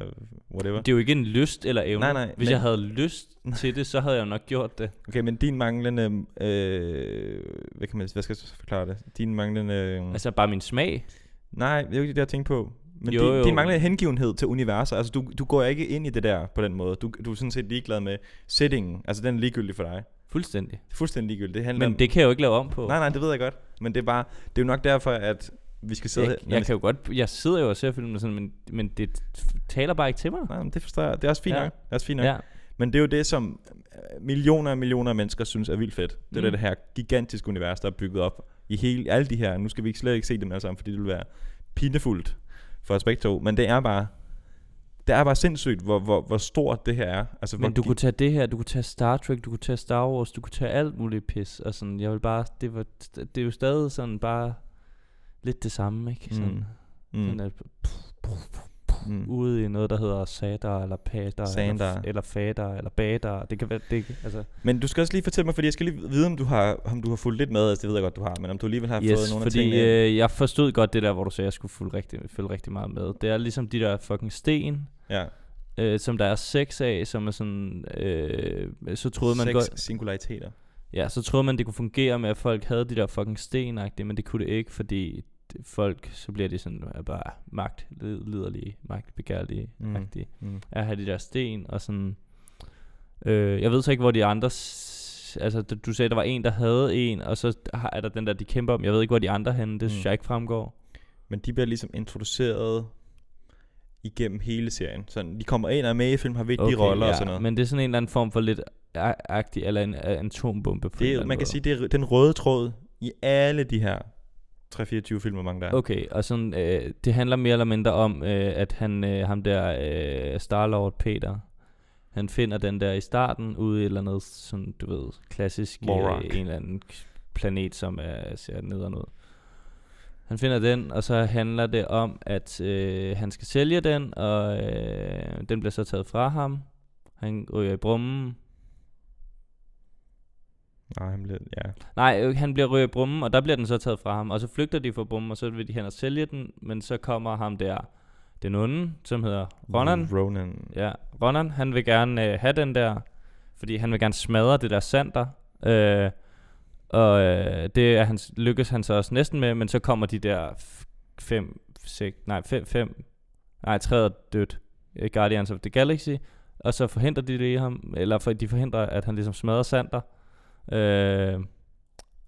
whatever. Det er jo ikke en lyst eller evne. Nej, nej, Hvis men- jeg havde lyst til det, så havde jeg nok gjort det. Okay, men din manglende, øh, hvad, kan man, hvad skal jeg forklare det? Din manglende, altså, Altså bare min smag. nej, det er jo ikke det, jeg tænker på. Men Jo, din, jo. din manglende hengivenhed til universet, altså du, du går ikke ind i det der på den måde. Du, du er sådan set ligeglad med settingen, altså den er ligegyldig for dig. Fuldstændig. Det er fuldstændig ligegyldigt. Det handler Men om, det kan jeg jo ikke lave om på. Nej, nej, det ved jeg godt. Men det er bare, det er jo nok derfor, at vi skal sidde jeg, her. jeg kan jo godt, jeg sidder jo og ser filmen sådan, men, men det taler bare ikke til mig. Nej, men det forstår jeg. Det er også fint Ja. nok. Det er også fint nok. Ja. Men det er jo det, som øh, millioner og millioner af mennesker synes er vildt fedt. Det er Mm. det her gigantiske univers, der er bygget op i hele, alle de her. Nu skal vi ikke slet ikke se dem alle sammen, fordi det vil være pinefuldt for os begge to. Men det er bare, det er bare sindssygt, hvor, hvor, hvor stort det her er. Altså, Men du kunne tage det her, du kunne tage Star Trek, du kunne tage Star Wars, du kunne tage alt muligt pis. Og sådan, jeg vil bare, det, var, det er jo stadig sådan bare lidt det samme, ikke? Sådan, Mm. mm. Mm. sådan at, Mm. ude i noget, der hedder Sadar, eller Padar, Sandar. eller, eller Fader, eller Badar. Det kan være, det, kan- altså, Men du skal også lige fortælle mig, fordi jeg skal lige vide, om du har, om du har fulgt lidt med, altså det ved jeg godt, du har, men om du alligevel har fået yes, nogle af fordi tingene ind. øh, jeg forstod godt det der, hvor du sagde, at jeg skulle følge rigtig, følge rigtig meget med. Det er ligesom de der fucking sten, Ja, øh, som der er seks af, som er sådan, øh, så troede man Seks godt, singulariteter. ja, så troede man, det kunne fungere med, at folk havde de der fucking sten men det kunne det ikke, fordi folk, så bliver de sådan øh, bare magt, liderlige, magtbegærlige, Mm. mm. Mm. at have de der sten, og sådan, Øh, jeg ved så ikke, hvor de andre... Altså, du- sagde, der var en, der havde en, og så er der den der, de kæmper om. Jeg ved ikke, hvor de andre er henne. Det synes Mm. jeg ikke fremgår. Men de bliver ligesom introduceret igennem hele serien. Sådan, de kommer ind og er med i film, har vigtige roller og sådan noget. Men det er sådan en eller anden form for lidt agtig, eller en, en atombombe på det er, man kan måde. sige, det er den røde tråd i alle de her 3-24 film, hvor mange der er. Okay, og sådan, øh, det handler mere eller mindre om, øh, at han, øh, ham der, øh, Starlord Peter, han finder den der i starten ude i et eller andet, sådan, du ved, klassisk, øh, en eller anden planet, som er, ser nederen ud. Han finder den, og så handler det om, at øh, han skal sælge den, og øh, den bliver så taget fra ham. Han ryger i brummen. Nej, han bliver, ja. Nej, øh, han bliver ryger i brummen, og der bliver den så taget fra ham. Og så flygter de fra brummen, og så vil de hen og sælge den. Men så kommer ham der, den onde, som hedder Ronan. Ronan. Ja, Ronan, han vil gerne øh, have den der, fordi han vil gerne smadre det der sander. Øh, og øh, det er hans, lykkes han så også næsten med, men så kommer de der fem, seks, nej, fem, fem, nej, træet er dødt, øh, Guardians of the Galaxy, og så forhindrer de det i ham, eller for, de forhindrer, at han ligesom smadrer sander. Øh,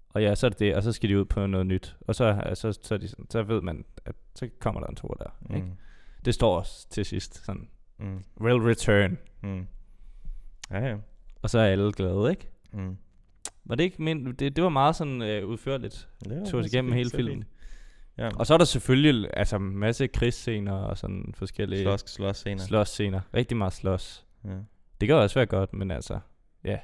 og ja, så er det det, og så skal de ud på noget nyt. Og så, så, så, er de, så ved man, at så kommer der en tur der. Mm. Ikke? Det står også til sidst sådan, Mm. will return. Mm. Ja, ja. Og så er alle glade, ikke? Mm. Var det ikke men det, det var meget sådan øh, udførligt. Ja, Tog os igennem så hele så filmen. Ja, Og så er der selvfølgelig altså masse krigsscener og sådan forskellige slås, slås scener. slås scener. Rigtig meget slås. Ja. Det kan også være godt, men altså, ja.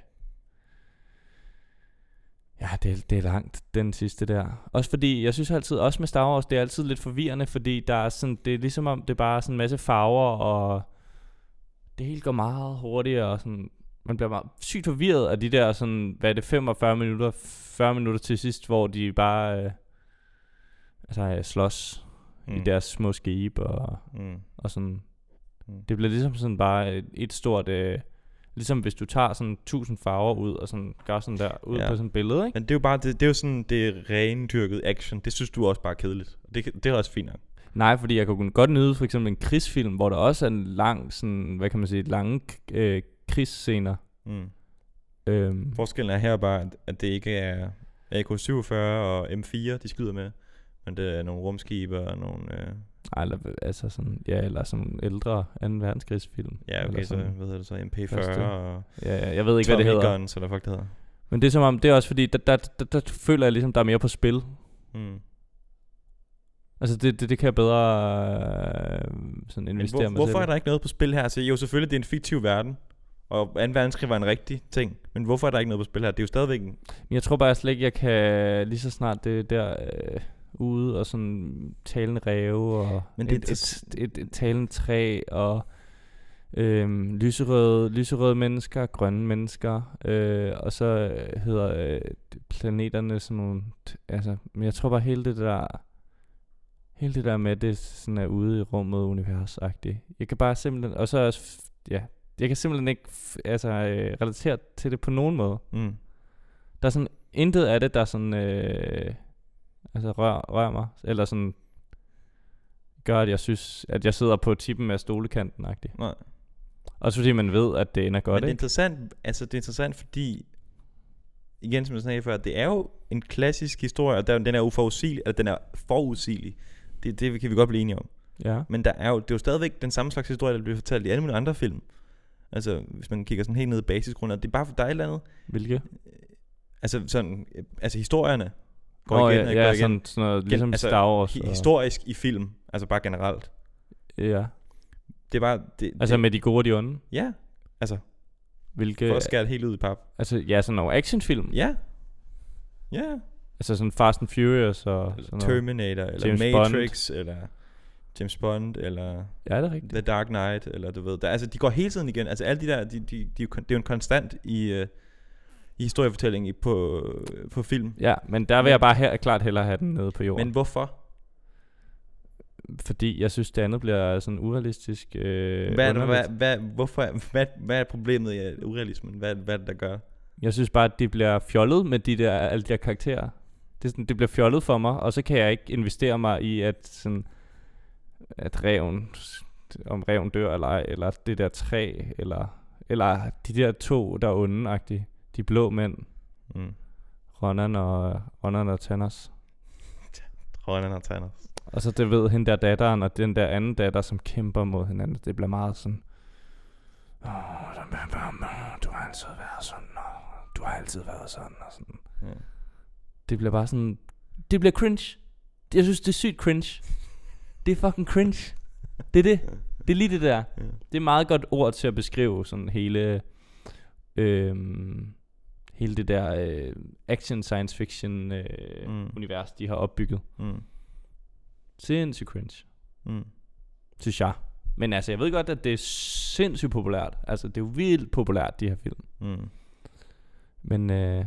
Ja, det, er- det er langt, den sidste der. Også fordi, jeg synes altid, også med Star Wars, det er altid lidt forvirrende, fordi der er sådan, det er ligesom om, det er bare sådan en masse farver, og det hele går meget hurtigere, og sådan, man bliver meget sygt forvirret af de der sådan, hvad er det, 45 minutter, 40 minutter til sidst, hvor de bare, øh, altså, øh, slås mm. i deres små skibe, og, Mm. og sådan, Mm. det bliver ligesom sådan bare et, et stort... Øh, ligesom hvis du tager sådan tusind farver ud og sådan gør sådan der ud Ja. på sådan et billede, ikke? Men det er jo bare, det, det er jo sådan, det er rendyrket action. Det synes du også bare er kedeligt. Det, det er også fint nok. Nej, fordi jeg kunne godt nyde for eksempel en krigsfilm, hvor der også er en lang, sådan, hvad kan man sige, lange øh, krigsscener. Mm. Øhm, Forskellen er her bare, at- at det ikke er AK-47 og M4, de skyder med. Men det er nogle rumskibe og nogle... Øh, ej, eller, altså sådan, ja, eller sådan ældre 2. verdenskrigsfilm. ja, okay, eller så hvad hedder det så? MP40 Første. og Ja, ja, jeg ved ikke, hvad det Tommy hedder. Guns, eller fuck det hedder. Men det er som om, det er også fordi, der, der, der, der føler jeg ligesom, der er mere på spil. Mm. Altså, det, det, det kan jeg bedre øh, sådan Men investere hvor, mig hvorfor selv. er der ikke noget på spil her? Altså, jo, selvfølgelig, det er en fiktiv verden. Og 2. verdenskrig var en rigtig ting. Men hvorfor er der ikke noget på spil her? Det er jo stadigvæk en... Men jeg tror bare slet ikke, jeg kan lige så snart det er der øh, ude og sådan talende ræve og Men det- et, et, et, et talende træ og øhm, lyserøde, lyserøde mennesker, grønne mennesker øh, og så hedder øh, planeterne sådan nogle, altså, men jeg tror bare hele det der hele det der med, det sådan er ude i rummet universagtigt. Jeg kan bare simpelthen, og så også, ja, jeg kan simpelthen ikke altså, øh, relatere til det på nogen måde. Mm. Der er sådan intet af det, der sådan, øh, altså rør, rør mig, eller sådan gør, at jeg synes, at jeg sidder på tippen af stolekanten -agtigt. Nej. Også fordi man ved, at det ender Men godt, det er ikke? interessant, altså det er interessant, fordi igen, som jeg sagde før, det er jo en klassisk historie, og der, den er uforudsigelig, eller den er forudsigelig. Det, det kan vi godt blive enige om. Ja. Men der er jo, det er jo stadigvæk den samme slags historie, der bliver fortalt i alle mulige andre film. Altså, hvis man kigger sådan helt ned i basisgrundet, det er bare, er et eller andet, Hvilke? altså sådan, altså historierne går Nå, igen, ja, og ja, går igen. sådan, sådan noget, ligesom altså, Star Wars. Og- historisk i film, altså bare generelt. Ja. Det er bare, det, Altså det, med de gode og de onde. ja, altså, Hvilke, for at skære det helt ud i pap. altså ja, sådan nogle actionfilm. Ja, ja, Altså sådan Fast and Furious og eller sådan noget. Terminator, eller James Matrix, eller James Bond, eller Ja, det er rigtigt. The Dark Knight, eller du ved, der, altså de går hele tiden igen, altså alle de der, de, de, de, det er jo en konstant i, uh, i historiefortælling i, på, på film. Ja, men der vil jeg bare her, klart hellere have den nede på jorden. Men hvorfor? fordi jeg synes, det andet bliver sådan urealistisk. Øh, hvad, er det, hvad, hvad, hvorfor, hvad, hvad er problemet i urealismen? Hvad, hvad er det, der gør? Jeg synes bare, at de bliver fjollet med de der, alle de der karakterer. Det, sådan, det bliver fjollet for mig, og så kan jeg ikke investere mig i, at, sådan, at reven, om reven dør eller ej, eller det der træ, eller Eller de der to, der er onde De blå mænd. Mm. Ronan og, Ronan og Thanos. Ronan og Thanos. Og så det ved hende der datteren, og den der anden datter, som kæmper mod hinanden. Det bliver meget sådan... Oh, du har altid været sådan, og du har altid været sådan, og sådan. Ja. Det bliver bare sådan... Det bliver cringe. Jeg synes, det er sygt cringe. Det er fucking cringe. Det er det. Det er lige det der. Ja. Det er meget godt ord til at beskrive sådan hele... Øhm, hele det der øh, action science fiction øh, mm. univers, de har opbygget. Mm. Sindssygt cringe. Mm. Synes jeg. Men altså, jeg ved godt, at det er sindssygt populært. Altså, det er jo vildt populært, de her film. Mm. Men, øh,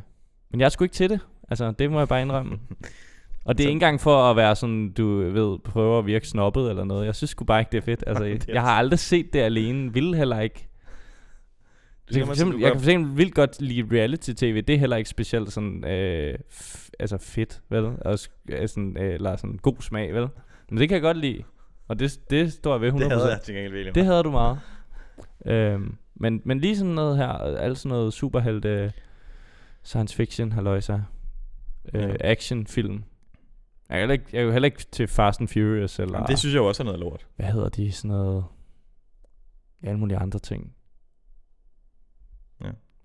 men jeg er sgu ikke til det. Altså, det må jeg bare indrømme. Og det er ikke engang for at være sådan, du ved, prøve at virke snobbet eller noget. Jeg synes sgu bare ikke, det er fedt. Altså, jeg, jeg har aldrig set det alene. Vil heller ikke. Jeg kan, for eksempel, jeg kan for eksempel vildt godt lide reality-tv. Det er heller ikke specielt sådan, øh, f- altså fedt, vel? Og sådan, øh, eller sådan god smag, vel? Men det kan jeg godt lide. Og det, det står jeg ved 100%. Det havde jeg til gengæld Det havde du meget. øhm, men, men lige sådan noget her, alt sådan noget superhelte, science fiction, halløjsa, øh, ja. action film. Jeg er, heller ikke, jeg er jo heller ikke til Fast and Furious, eller... Jamen, det synes jeg jo også er noget lort. Hvad hedder de, sådan noget... Alle mulige andre ting.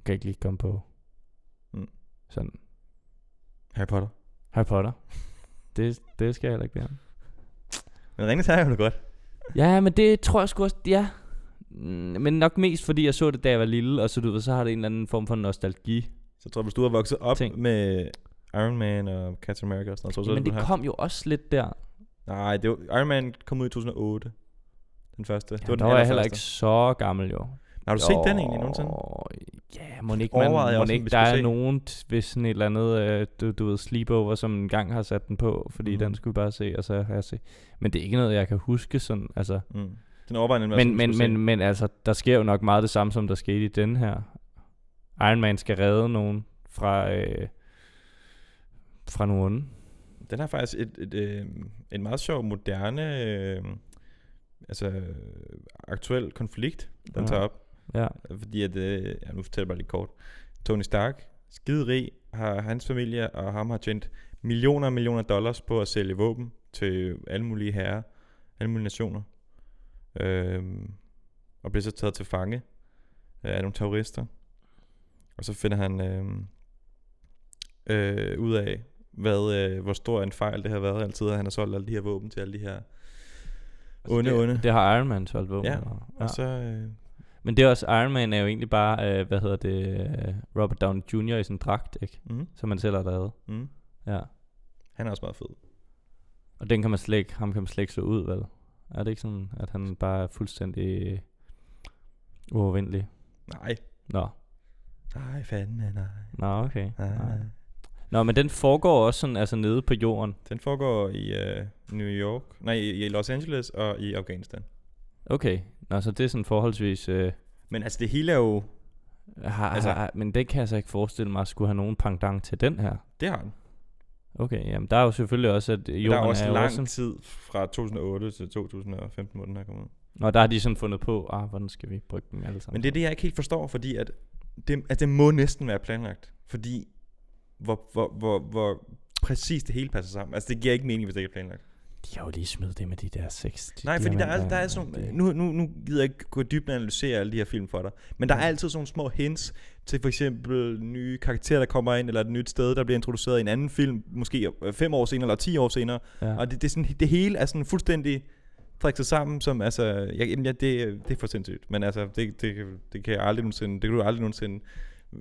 Kan ikke lige komme på. Mm. Sådan. Harry Potter. Harry Potter. det, det skal jeg heller ikke være. Men Ringens Herre er jo godt. Ja, men det tror jeg sgu også, ja. Mm, men nok mest fordi jeg så det, da jeg var lille, og så, du ved, så har det en eller anden form for nostalgi. Så jeg tror, hvis du har vokset op ting. med Iron Man og Captain America og sådan noget, så, Men det, det kom jo også lidt der. Nej, det var, Iron Man kom ud i 2008. Den første. Ja, det var den der var jeg heller ikke så gammel jo. Har du jo, set den egentlig nogensinde? Ja, må ikke, man, må ikke der er se. nogen ved sådan et eller andet, øh, du, du ved, sleepover, som en gang har sat den på, fordi mm. den skulle bare se, og så har jeg set. Men det er ikke noget, jeg kan huske sådan, altså. Mm. Den overvejende men, men, men, men altså, der sker jo nok meget det samme, som der skete i den her. Iron Man skal redde nogen fra, øh, fra nogen. Den har faktisk et, et, et, øh, en meget sjov, moderne, øh, altså aktuel konflikt, den ja. tager op. Ja. Fordi at, øh, ja, nu fortæller jeg bare lidt kort. Tony Stark, skide rig, har hans familie og ham har tjent millioner og millioner dollars på at sælge våben til alle mulige herrer, alle mulige nationer. Øhm, og bliver så taget til fange af nogle terrorister. Og så finder han øh, øh, ud af, hvad, øh, hvor stor en fejl det har været altid, at han har solgt alle de her våben til alle de her altså onde, det, onde. Det har Iron Man solgt våben. Ja, og, ja. og så... Øh, men det er også, Iron Man er jo egentlig bare, øh, hvad hedder det, øh, Robert Downey Jr. i en dragt, ikke? Mm. Som man selv har lavet. Mm. Ja. Han er også meget fed. Og den kan man slet ikke, ham kan man slet ikke slå ud, vel? Er det ikke sådan, at han bare er fuldstændig uovervindelig? Nej. Nå. Nej, fandme nej. Nå, okay. Nej. nej. Nå, men den foregår også sådan, altså nede på jorden. Den foregår i uh, New York, nej, i, i Los Angeles og i Afghanistan. Okay, Nå, så det er sådan forholdsvis... Øh, men altså det hele er jo... Har, altså, har, men det kan jeg så ikke forestille mig, at skulle have nogen pendant til den her. Det har den. Okay, jamen der er jo selvfølgelig også, at jorden der er også er lang også tid fra 2008 til 2015, hvor den her kommet ud. Nå, der har de sådan fundet på, ah, hvordan skal vi brygge dem alle sammen. Men det er det, jeg ikke helt forstår, fordi at det, at det må næsten være planlagt. Fordi hvor, hvor, hvor, hvor præcis det hele passer sammen. Altså det giver ikke mening, hvis det ikke er planlagt. De har jo lige smidt det med de der seks de Nej, fordi der er, der er sådan nogle, nu, nu, nu gider jeg ikke gå dybt og analysere alle de her film for dig, men der er altid sådan nogle små hints til for eksempel nye karakterer, der kommer ind, eller et nyt sted, der bliver introduceret i en anden film, måske fem år senere, eller ti år senere, ja. og det, det, er sådan, det hele er sådan fuldstændig sig sammen, som altså, jeg, ja, det, det er for sindssygt, men altså, det, det, det kan jeg aldrig nogensinde, det kan du aldrig nogensinde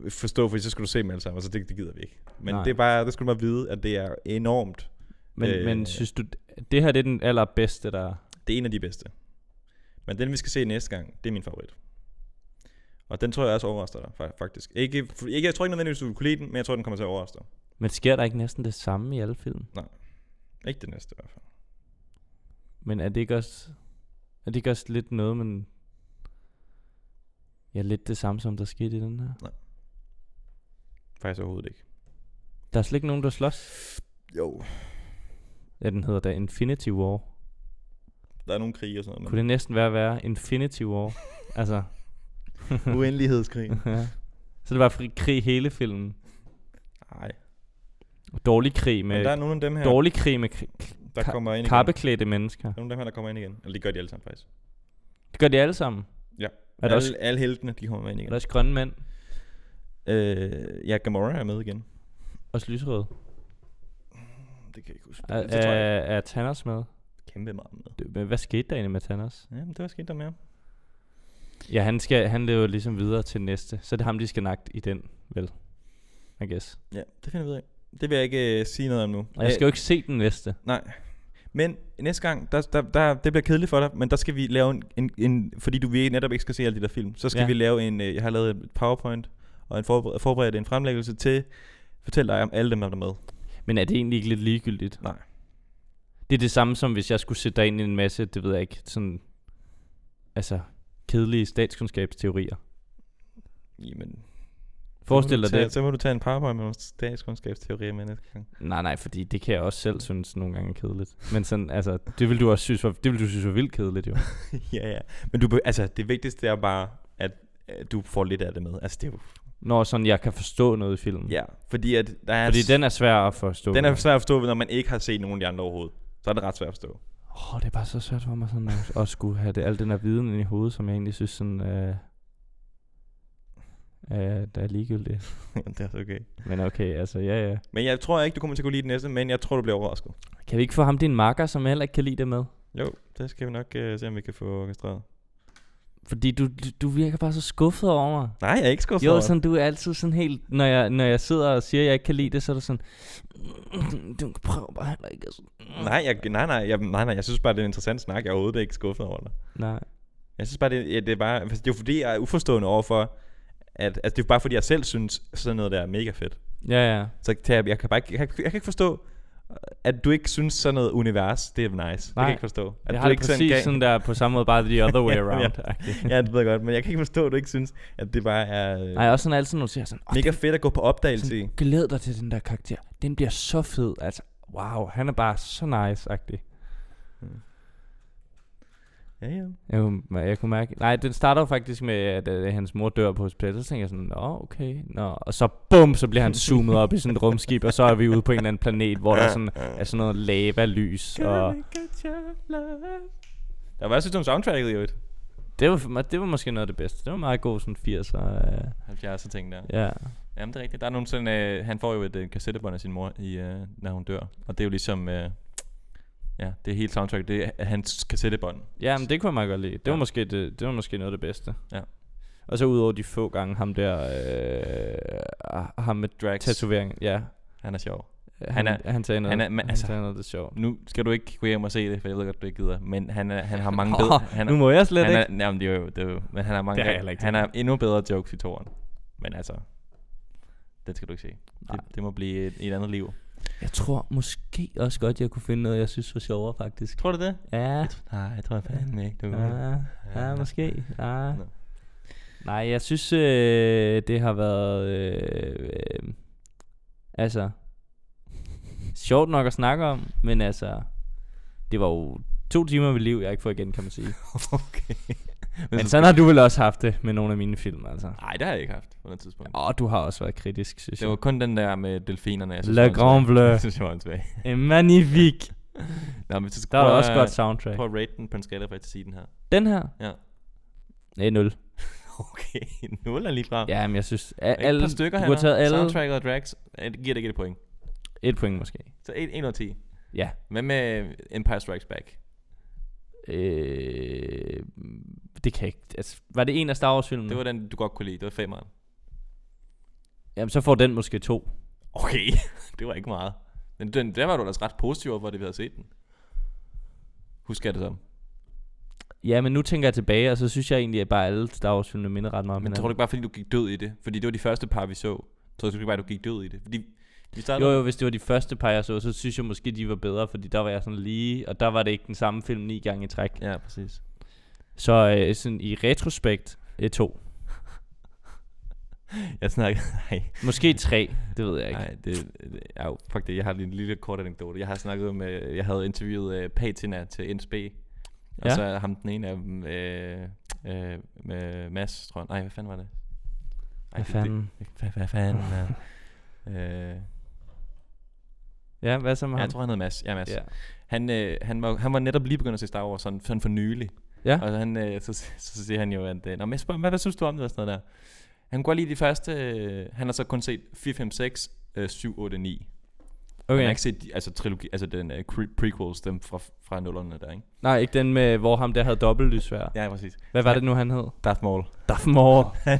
forstå, for så skal du se dem alle sammen, altså det, det gider vi ikke. Men Nej. det er bare, det skulle du bare vide, at det er enormt. Men, øh, men synes du, det her det er den allerbedste, der... Det er en af de bedste. Men den, vi skal se næste gang, det er min favorit. Og den tror jeg også overrasker dig, faktisk. Ikke, ikke, jeg tror ikke nødvendigvis, du kunne lide den, men jeg tror, den kommer til at overraske dig. Men sker der ikke næsten det samme i alle film? Nej. Ikke det næste i hvert fald. Men er det ikke også... Er det ikke også lidt noget, men... Ja, lidt det samme, som der skete i den her? Nej. Faktisk overhovedet ikke. Der er slet ikke nogen, der slås? Jo. Ja, den hedder da Infinity War. Der er nogle krige og sådan noget. Kunne det næsten være at være Infinity War? altså... Uendelighedskrig. Ja. Så det var fri krig hele filmen. Nej, Dårlig krig med men der er nogle af dem her, dårlig krig med der ka- kommer ind igen. kappeklædte mennesker. Nogle af dem her, der kommer ind igen. Eller det gør de alle sammen faktisk. Det gør de alle sammen. Ja. Er der alle, også, alle heltene, de kommer ind er igen. der også grønne mænd? Øh, ja, Gamora er med igen. Også lyserøde? Det kan jeg ikke huske. Er, er, er Thanos med? kæmpe meget med. Det, men hvad skete der egentlig med Thanos? Ja, men det var sket der mere. Ja, han, skal, han lever ligesom videre til næste. Så det er ham, de skal nakke i den, vel? I guess. Ja, det finder vi ud af. Det vil jeg ikke uh, sige noget om nu. Og jeg skal jo ikke se den næste. Nej. Men næste gang, der, der, der, det bliver kedeligt for dig, men der skal vi lave en, en, en fordi du vi netop ikke skal se alle de der film, så skal Ja. vi lave en, øh, jeg har lavet et powerpoint, og en forbered, forberedt en fremlæggelse til, fortæl dig om alle dem, der er med. Men er det egentlig ikke lidt ligegyldigt? Nej. Det er det samme som hvis jeg skulle sætte dig ind i en masse, det ved jeg ikke, sådan, altså, kedelige statskundskabsteorier. Jamen, Forestil dig tage, det. Så må du tage en powerpoint med nogle statskundskabsteorier med næste gang. Nej, nej, fordi det kan jeg også selv synes nogle gange er kedeligt. Men sådan, altså, det vil du også synes var, det vil du synes var vildt kedeligt jo. ja, ja. Men du, altså, det vigtigste er bare, at, at du får lidt af det med. Altså, det er jo, Når sådan, jeg kan forstå noget i filmen. ja, fordi at der er... Fordi den er svær at forstå. den er svær at forstå, når man ikke har set nogen af de andre overhovedet. Så er det ret svært at forstå. Åh, oh, det er bare så svært for mig sådan at, at skulle have det, al den her viden ind i hovedet, som jeg egentlig synes sådan, øh, øh, der er ligegyldigt. det er okay. Men okay, altså, ja, ja. Men jeg tror ikke, du kommer til at kunne lide den næste, men jeg tror, du bliver overrasket. Kan vi ikke få ham din makker, som heller ikke kan lide det med? Jo, det skal vi nok uh, se, om vi kan få orkestreret. Fordi du, du, virker bare så skuffet over mig. Nej, jeg er ikke skuffet Jo, over sådan, du er altid sådan helt, når jeg, når jeg sidder og siger, at jeg ikke kan lide det, så er du sådan, du prøver bare heller ikke. Altså. Nej, jeg, nej, nej, jeg, nej, nej, jeg synes bare, det er en interessant snak. Jeg er overhovedet ikke skuffet over det. Nej. Jeg synes bare, det, ja, det er bare, altså, det er jo fordi, jeg er uforstående overfor, at, altså det er bare fordi, jeg selv synes, sådan noget der er mega fedt. Ja, ja. Så jeg, jeg kan bare ikke, jeg, jeg kan ikke forstå, at du ikke synes sådan noget univers, det er nice. Nej. Det kan jeg ikke forstå. At jeg du har det ikke præcis gav- sådan der på samme måde, bare the other way Ja, ja. around. ja, det ved jeg godt, men jeg kan ikke forstå, at du ikke synes, at det bare er øh, Nej, også sådan altid, når du siger sådan, oh, mega fedt at gå på opdagelse i. sådan, glæd dig til den der karakter. Den bliver så fed. Altså, wow, han er bare så nice-agtig. Ja, ja. Jeg kunne, jeg kunne mærke... Nej, den starter jo faktisk med, at øh, hans mor dør på hospitalet. Så tænker jeg sådan, nå, okay. Nå. Og så bum, så bliver han zoomet op i sådan et rumskib, og så er vi ude på en eller anden planet, hvor der sådan, er sådan noget lava-lys. Og Der var også et soundtracket i øvrigt. det var, det var måske noget af det bedste. Det var meget god sådan 80'er. Øh, 70'er ting der. ja. Jamen, det er rigtigt. Der er nogle sådan, øh, han får jo et øh, kassettebånd af sin mor, i, øh, når hun dør. Og det er jo ligesom, øh, ja, det er helt soundtrack, det er hans kassettebånd. ja, men det kunne jeg meget godt lide. Det var, Ja. måske det, det var måske noget af det bedste. Ja. Og så udover de få gange, ham der, øh, ham med Drax, tatovering, ja. han er sjov. Han, Han han, er- han sagde noget, han er- han, men han altså- sagde noget, det er sjovt. Nu skal du ikke gå hjem og se det, for jeg ved godt, du ikke gider. Men han, er, han har mange bedre... Han er, nu må jeg slet han ikke. er, jamen, det er jo, det er jo, men han har mange... Det har ikke han har endnu bedre jokes i toren. Men altså, den skal du ikke se. Nej. Det, det må blive et, et andet liv. Jeg tror måske også godt, jeg kunne finde noget, jeg synes var sjovere, faktisk. Tror du det? Ja, Nej, jeg tror fandme ikke, du ja, ja måske. Ja. Nå. Nej, jeg synes, øh, det har været... Øh, øh, altså... Sjovt nok at snakke om, men altså... Det var jo to timer af mit liv, jeg ikke får igen, kan man sige. okay. Men sådan har du vel også haft det med nogle af mine film, altså. Nej, det har jeg ikke haft på noget tidspunkt. Åh, du har også været kritisk, synes Det jeg. var kun den der med delfinerne, jeg synes, Le Grand. Bleu. Jeg synes, det var åndssvagt. En magnifique. Nå, men så Der prøv også godt soundtrack. Prøv at rate den på en skala fra 1 til 10, den her. Den her? Ja. Nej, 0. Okay, 0 er lige frem. Ja, men jeg synes... Er Alle, et par stykker du her. har taget alle... Soundtracket og det giver det ikke et point. Et point måske. Så 1, 1 ud af 10. Ja. Hvad med Empire Strikes Back? Øh, det kan jeg ikke... Altså, var det en af Star Wars filmene? Det var den, du godt kunne lide. Det var femeren. Jamen, så får den måske to. Okay, det var ikke meget. Men den, der var du ellers ret positiv over, hvor det vi havde set den. Husker jeg det som. Ja, men nu tænker jeg tilbage, og så synes jeg egentlig, at bare alle Star Wars filmene minder ret meget om Men tror du ikke bare, fordi du gik død i det? Fordi det var de første par, vi så. Tror du ikke bare, du gik død i det? Fordi vi startede... Jo, jo, hvis det var de første par, jeg så, så synes jeg måske, de var bedre, fordi der var jeg sådan lige, og der var det ikke den samme film ni gange i træk. Ja, præcis. Så øh, sådan i retrospekt, øh, to. Jeg snakker... Nej, Måske tre, det ved jeg ikke. nej det, det, ja, fuck det. Jeg har lige en lille kort anekdote. Jeg har snakket med... Jeg havde interviewet uh, Patina til NSB. Og Ja. så ham den ene af dem, øh, øh, med Mads, tror jeg. Nej, hvad fanden var det? Ej, Hvad fanden? Det, hvad, hvad fanden? øh, øh, Ja, hvad så med ja, ham? jeg tror, han hed Mads. Ja, Mads. Ja. Han, øh, han, var, han var netop lige begyndt at se Star Wars sådan, sådan for nylig. Ja. Og han, øh, så, så siger han jo, at... Øh, Nå, men jeg spørger, hvad, hvad synes du om det og sådan noget der? Han kunne godt lide de første... Øh, han har så kun set 4, 5, 6, øh, 7, 8, 9. Okay. Han har ikke set de, altså, trilogi, altså den uh, prequels, dem fra, fra nullerne der, ikke? Nej, ikke den med, hvor ham der havde dobbelt lysvær. Ja, præcis. Hvad var det nu, han hed? Darth Maul. Darth Maul. han,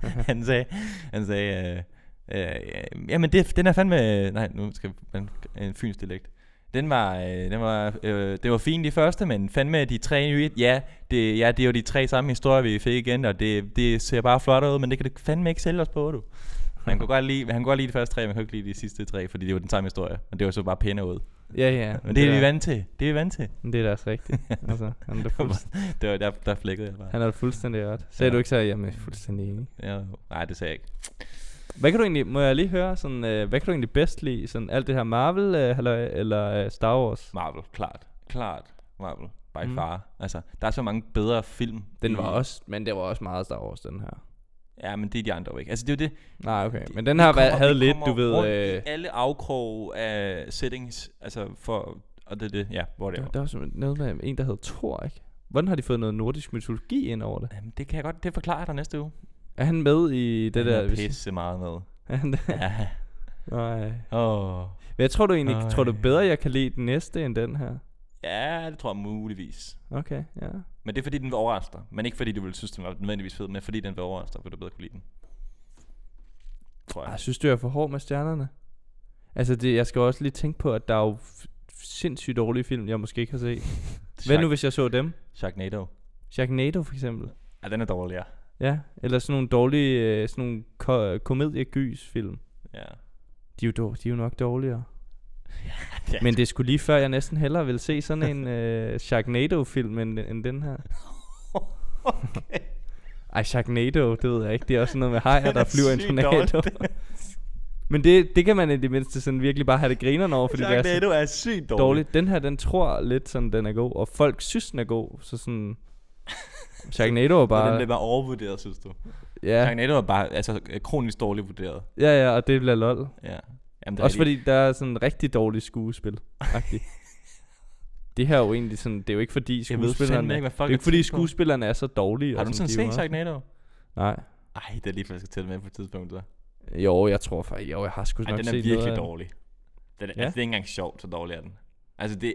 han sagde, han sagde, øh, øh, jamen det, den er fandme, nej, nu skal man en fyns dialekt. Den var, øh, den var, øh, det var fint de første, men fandme de tre nye, ja det, ja, det er jo de tre samme historier, vi fik igen, og det, det ser bare flot ud, men det kan det fandme ikke sælge os på, du. Han kunne godt lide, han kunne godt lide de første tre, men han kunne ikke lide de sidste tre, fordi det var den samme historie, men det var så bare pænere ud. Ja, ja. Men det er vi vant til, det er vi vant til. Men det er da også rigtigt. altså, han er det var der, der flækkede jeg bare. han er fuldstændig ret. Sagde Ja. du ikke så, jamen, jeg fuldstændig enig. Ja, nej, det sagde jeg ikke. Hvad kan du egentlig, må jeg lige høre, sådan, øh, hvad kan du egentlig bedst lide? Sådan alt det her Marvel, øh, eller, eller øh, Star Wars? Marvel, klart. Klart Marvel, by Mm. mm. far. Altså, der er så mange bedre film. Den var også, men det var også meget Star Wars, den her. Ja, men det er de andre jo ikke. Altså, det er jo det. Nej, okay. Men den her kommer- havde lidt, du ved... Øh, alle afkrog af settings, altså for... Og det er det, ja, hvor det der, er. der var simpelthen noget med en, der hed Thor, ikke? Hvordan har de fået noget nordisk mytologi ind over det? Jamen, det kan jeg godt, det forklarer jeg dig næste uge. Er han med i det Han der? er hvis- pisse meget med. Er han det? Ja. Nej. Åh. Men jeg tror du egentlig, Ej. tror du bedre, jeg kan lide den næste end den her? Ja, det tror jeg muligvis. Okay, ja. Men det er fordi, den vil overraske dig. Men ikke fordi, du vil synes, den var nødvendigvis fed, men fordi den vil overraske dig, vil du bedre kunne lide den. Tror jeg. Jeg synes, du er for hård med stjernerne. Altså, det, jeg skal også lige tænke på, at der er jo sindssygt dårlige film, jeg måske ikke har set. Hvad nu, hvis jeg så dem? Sharknado. Sharknado for eksempel. Ja, den er dårlig, ja. Ja, eller sådan nogle dårlige, øh, sådan nogle ko- komedie-gys-film. Ja. De er, jo, dår- de er jo nok dårligere. ja. Men det sgu lige før, jeg næsten hellere vil se sådan en øh, Sharknado-film end, end den her. okay. Ej, Sharknado, det ved jeg ikke. Det er også sådan noget med hajer, der er flyver en tornado. dårlig. Men det, det kan man i det mindste sådan virkelig bare have det grinerne over, fordi det er så Sharknado er sygt dårlig. dårligt. Den her, den tror lidt sådan, den er god, og folk synes, den er god, så sådan... Sharknado er Bare, den bliver bare overvurderet, synes du? Ja. Sharknado er bare altså, kronisk dårligt vurderet. ja, ja, og det bliver lol. Ja. Jamen, det er Også fordi der er sådan rigtig dårligt skuespil. det her er jo egentlig sådan, det er jo ikke fordi skuespillerne... ikke, hvad det folk er jo ikke fordi skuespillerne er så dårlige. Har du sådan er set Sharknado? Nej. Ej, det er lige skal tælle med på et tidspunkt. Så. Jo, jeg tror faktisk, jo, jeg har sgu nok den er virkelig noget dårlig. Den er, ja? altså, det er ikke engang sjovt, så dårlig er den. Altså, det...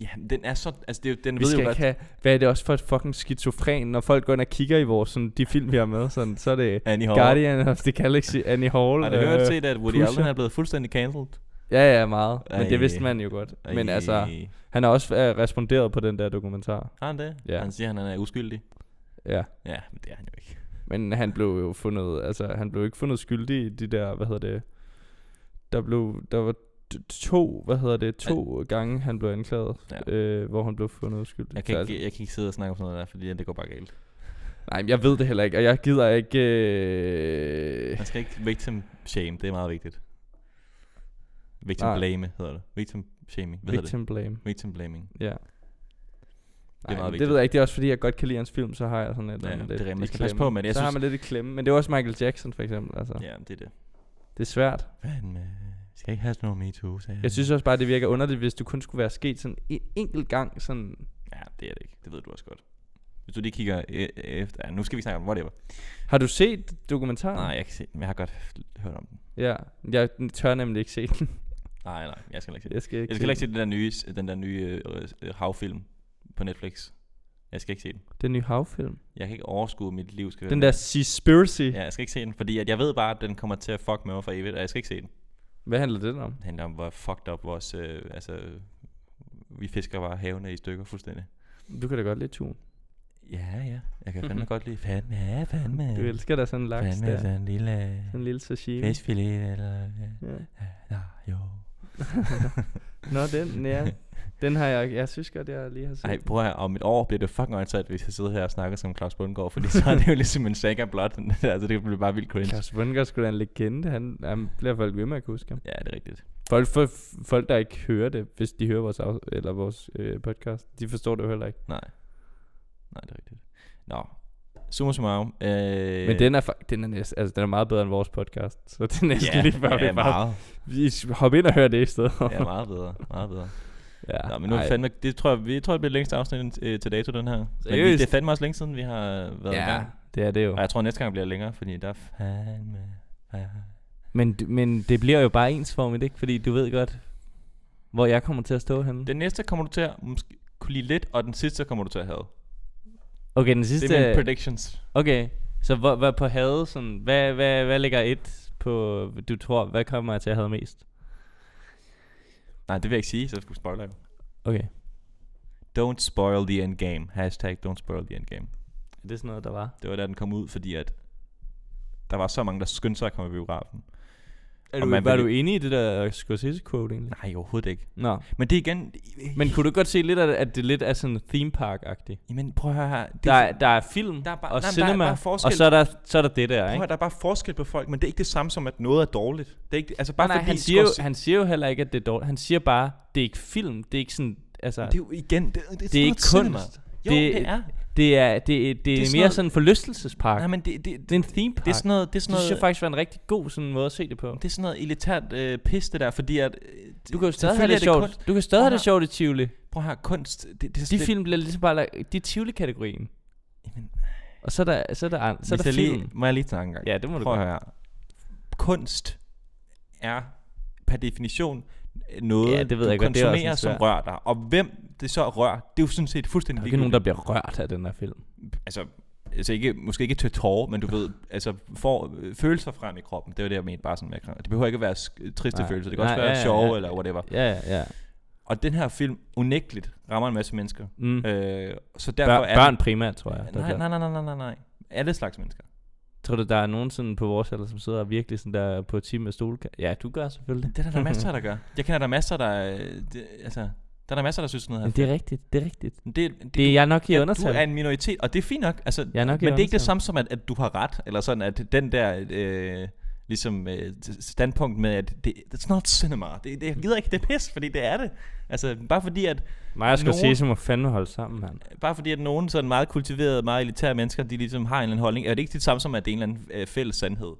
Ja, den er så... Altså, det er, jo- den Vi ved skal jo ikke have, hvad er det også for et fucking skizofren, når folk går ind og kigger i vores, sådan, de film, vi har med, sådan, så er det Annie Hall. Guardian of the Galaxy, Annie Hall. Har du hørt øh, set, at Woody Pusher. Allen er blevet fuldstændig cancelled? Ja, ja, meget. Men Ej. det vidste man jo godt. Men Ej. altså, han har også øh, responderet på den der dokumentar. Har han det? Ja. Han siger, at han er uskyldig. Ja. Ja, men det er han jo ikke. Men han blev jo fundet, altså han blev ikke fundet skyldig i de der, hvad hedder det, der blev, der var to, hvad hedder det, to gange han blev anklaget, Ja. øh, hvor han blev fundet uskyldig. Jeg kan, altså, ikke, jeg kan ikke sidde og snakke om sådan noget der, fordi det går bare galt. nej, men jeg ved det heller ikke, og jeg gider ikke, øh, Man skal ikke victim shame, det er meget vigtigt. Victim Nej. blame hedder det. Victim shaming. Hvad hedder victim blame, det? Victim blaming. ja. meget Nej, det vigtigt. ved jeg ikke, det er også fordi, jeg godt kan lide hans film, så har jeg sådan et Ja, andet det er lidt. Man skal passe på med det. Jeg så har synes- man lidt i klemme, men det er også Michael Jackson for eksempel, altså. Ja, det er det. Det er svært. Fandme, skal ikke have sådan noget MeToo, sagde Jeg synes også bare, det virker underligt, hvis du kun skulle være sket sådan en enkelt gang, sådan Ja, det er det ikke. Det ved du også godt. Hvis du lige kigger e- efter... Ja, nu skal vi snakke om whatever. Har du set dokumentaren? Nej, jeg kan se den, men jeg har godt hørt om den. Ja, jeg tør nemlig ikke se den. Nej, nej, jeg skal ikke se den. Jeg skal ikke Jeg skal ikke se den der nye, den der nye øh, øh, havfilm på Netflix. Jeg skal ikke se den. Den nye havfilm. Jeg kan ikke overskue, mit liv skal Den der Seaspiracy. Ja, jeg skal ikke se den, fordi at jeg ved bare, at den kommer til at fuck med mig for evigt, og jeg skal ikke se den. Hvad handler den om? Det handler om, hvor fucked up vores... Øh, altså, vi fisker bare havene i stykker fuldstændig. Du kan da godt lide tun. Ja, ja. Jeg kan fandme godt lide... Fandme, ja, fandme. Du elsker da sådan en laks Fandme der. sådan en lille... Sådan en lille sashimi. Fiskfilet, eller... Ja. Ja, jo. Nå, den, ja. Den har jeg, jeg synes godt, jeg lige har set. Ej, prøv at om et år bliver det fucking åndssvagt, hvis jeg sidder her og snakker som Claus Bundgaard, fordi så er det jo ligesom en saga blot. altså, det bliver bare vildt cringe. Klaus Bunker skulle da en legende. Han, han bliver folk ved med at kunne huske ham. Ja, det er rigtigt. Folk, folk, folk, der ikke hører det, hvis de hører vores, af, eller vores øh, podcast, de forstår det jo heller ikke. Nej. Nej, det er rigtigt. Nå. Summa summarum. Øh, Men den er, den er, næsten, altså, den er meget bedre end vores podcast. Så det er næsten ja, lige før, ja, vi bare meget, vi hop ind og hør det i stedet. ja, meget bedre. Meget bedre. Ja. Nå, men nu er det fandme, det tror jeg, vi tror, det bliver længst afsnit øh, til dato, den her. Men vi, det er fandme også længe siden, vi har været i Ja, gang. det er det jo. Og jeg tror, næste gang bliver længere, fordi der er fandme... Ja. Men, men det bliver jo bare ensformigt, ikke? Fordi du ved godt, hvor jeg kommer til at stå henne. Den næste kommer du til at måske kunne lide lidt, og den sidste kommer du til at have. Okay, den Det sidste... er mine predictions. Okay, så hvor, hvad på had, sådan, hvad, hvad, hvad ligger et på, du tror, hvad kommer jeg til at have mest? Nej, det vil jeg ikke sige, så skulle spoiler jeg. Okay, Don't spoil the end game. Hashtag don't spoil the end game. er det sådan noget, der var? Det var da den kom ud, fordi at der var så mange, der skyndte sig at komme i biografen. Er du, var vil- du enig i det der Scorsese-quote egentlig? Nej, overhovedet ikke. Nå, Men det er igen... men kunne du godt se lidt at det lidt er sådan theme park-agtigt? Jamen, prøv at høre her. Det Der, er, der er film der er bare, og nej, men der er cinema, bare og så er, der, så er der det der, Prøv ikke? høre, der er bare forskel på folk, men det er ikke det samme som, at noget er dårligt. Det er ikke, altså bare nej, nej, fordi... han, siger jo, han siger jo heller ikke, at det er dårligt. Han siger bare, det er ikke film, det er ikke sådan, altså, det er jo igen... Det, det, det er ikke kunst. Jo, Det- det, er. Det er, det, det, det er, er mere noget- sådan en forlystelsespark. Nej, men det, det, det er en theme park. det er sådan noget... Det er sådan det synes jeg noget, faktisk var en rigtig god sådan måde at se det på. det er sådan noget elitært øh, pis, det der, fordi at... øh, Du kan jo stadig have det er sjovt. kunst. Du kan stadig have det sjovt i Tivoli. Prøv her, kunst... Det, det, De det, film bliver ligesom bare lagt, de er Tivoli-kategorien. Jamen, Og så er der, så er der, så er der jeg lige, film. må jeg lige snakke en gang? Ja, det må du Prøv godt. her. Kunst er per definition noget, Ja, det ved du jeg godt. Det konsumerer, som rører dig. Og hvem det så rører, det er jo sådan set Der fuldstændig er ikke nogen, der bliver rørt af den her film. altså, altså ikke, måske ikke til tårer, men du ved, altså får øh, følelser frem i kroppen. Det var det, jeg mente bare sådan med. Det behøver ikke at være sk- triste Nej. følelser. Det kan Nej, også være ja, ja, sjove ja. eller whatever. Ja, ja, ja. Og den her film unægteligt rammer en masse mennesker. Mm. Øh, så derfor Bør, er børn primært, tror jeg. der Nej, bliver- nej, nej, nej, nej, nej, nej. Alle slags mennesker. Tror du, der er nogen sådan på vores alder, som sidder virkelig sådan der på et team med stole? Ja, du gør selvfølgelig. Det er der, der er masser, der gør. Jeg kender der masser, der... øh, Det, altså, der er der masser, der synes sådan noget Men det er rigtigt, det er rigtigt. det, det, Det er jeg nok i ja, undertal. Du er en minoritet, og det er fint nok. Altså, Jeg er nok men det er ikke det samme som, at, at du har ret, eller sådan, at den der... Øh, ligesom øh, standpunkt med, at det, it's not cinema. Det, det, jeg gider ikke, det er pis, fordi det er det. Altså, bare fordi, at, Mig og nogen- Scorsese må fandme holde sammen, mand. bare fordi, at nogen sådan meget kultiverede, meget elitære mennesker, de ligesom har en eller anden holdning, er det ikke det samme som, at det er en eller anden øh, fælles sandhed.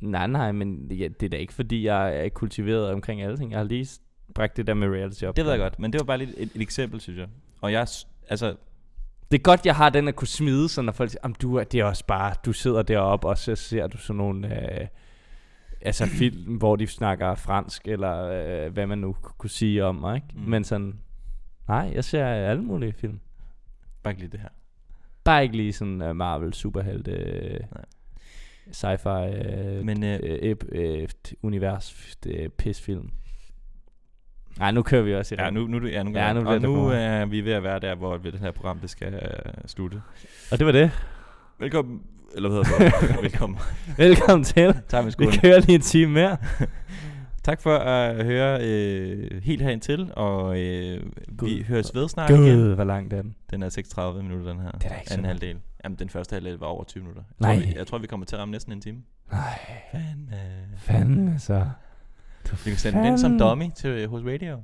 Nej, nej, men ja, det er da ikke, fordi jeg er kultiveret omkring alle ting. Jeg har lige bragt det der med reality op. Det ved jeg godt, men det var bare lidt et, et eksempel, synes jeg. Og jeg, altså, Det er godt, jeg har den at kunne smide, så når folk siger, "Jamen, du er, det er også bare, du sidder deroppe, og så ser du sådan nogle, øh, altså film, hvor de snakker fransk, eller øh, hvad man nu ku- kunne sige om mig, ikke? Mm. Men sådan, nej, jeg ser alle mulige film. bare ikke lige det her. Bare ikke lige sådan uh, Marvel, superhelte, øh, sci-fi, øh, Men øh, øh, øh, univers, øh, pisfilm. Nej, nu kører vi også i ja, nu, nu, ja, nu, Ja, nu og nu meget. er vi ved at være der, hvor det her program det skal uh, slutte. Og det var det. Velkommen, eller hvad hedder det? Velkommen. Velkommen til. Tak med Vi skolen. kører lige en time mere. Tak for at høre øh, helt herind til, og øh, vi høres ved snart igen. Gud, hvor lang den. Den er 36 minutter, den her. Det er da ikke Anden halvdel. Jamen, den første halvdel var over 20 minutter. Jeg Nej. Tror, vi, jeg tror, vi kommer til at ramme næsten en time. Nej, Fanden. fanden så. Du Vi kan sende den som dummy til, øh, hos radio.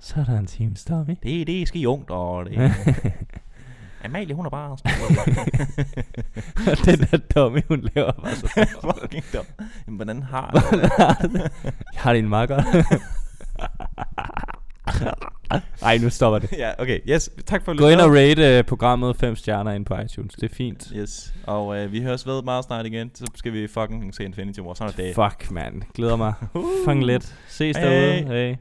Så er der en time stop, Det, det er ski ungt, og det Amalie, hun er bare... Den der dummy, hun laver bare så. fucking dum. Jamen, hvordan har Jeg har det en meget godt. Ej, nu stopper det. Ja, okay. Yes, tak for at Gå ind og rate uh, programmet 5 stjerner ind på iTunes. Det er fint. Yes, og øh, vi høres ved meget snart igen. Så skal vi fucking se Infinity War. Sådan er det. Fuck, man. Glæder mig. Fucking lidt. Ses Hej, derude. Hey.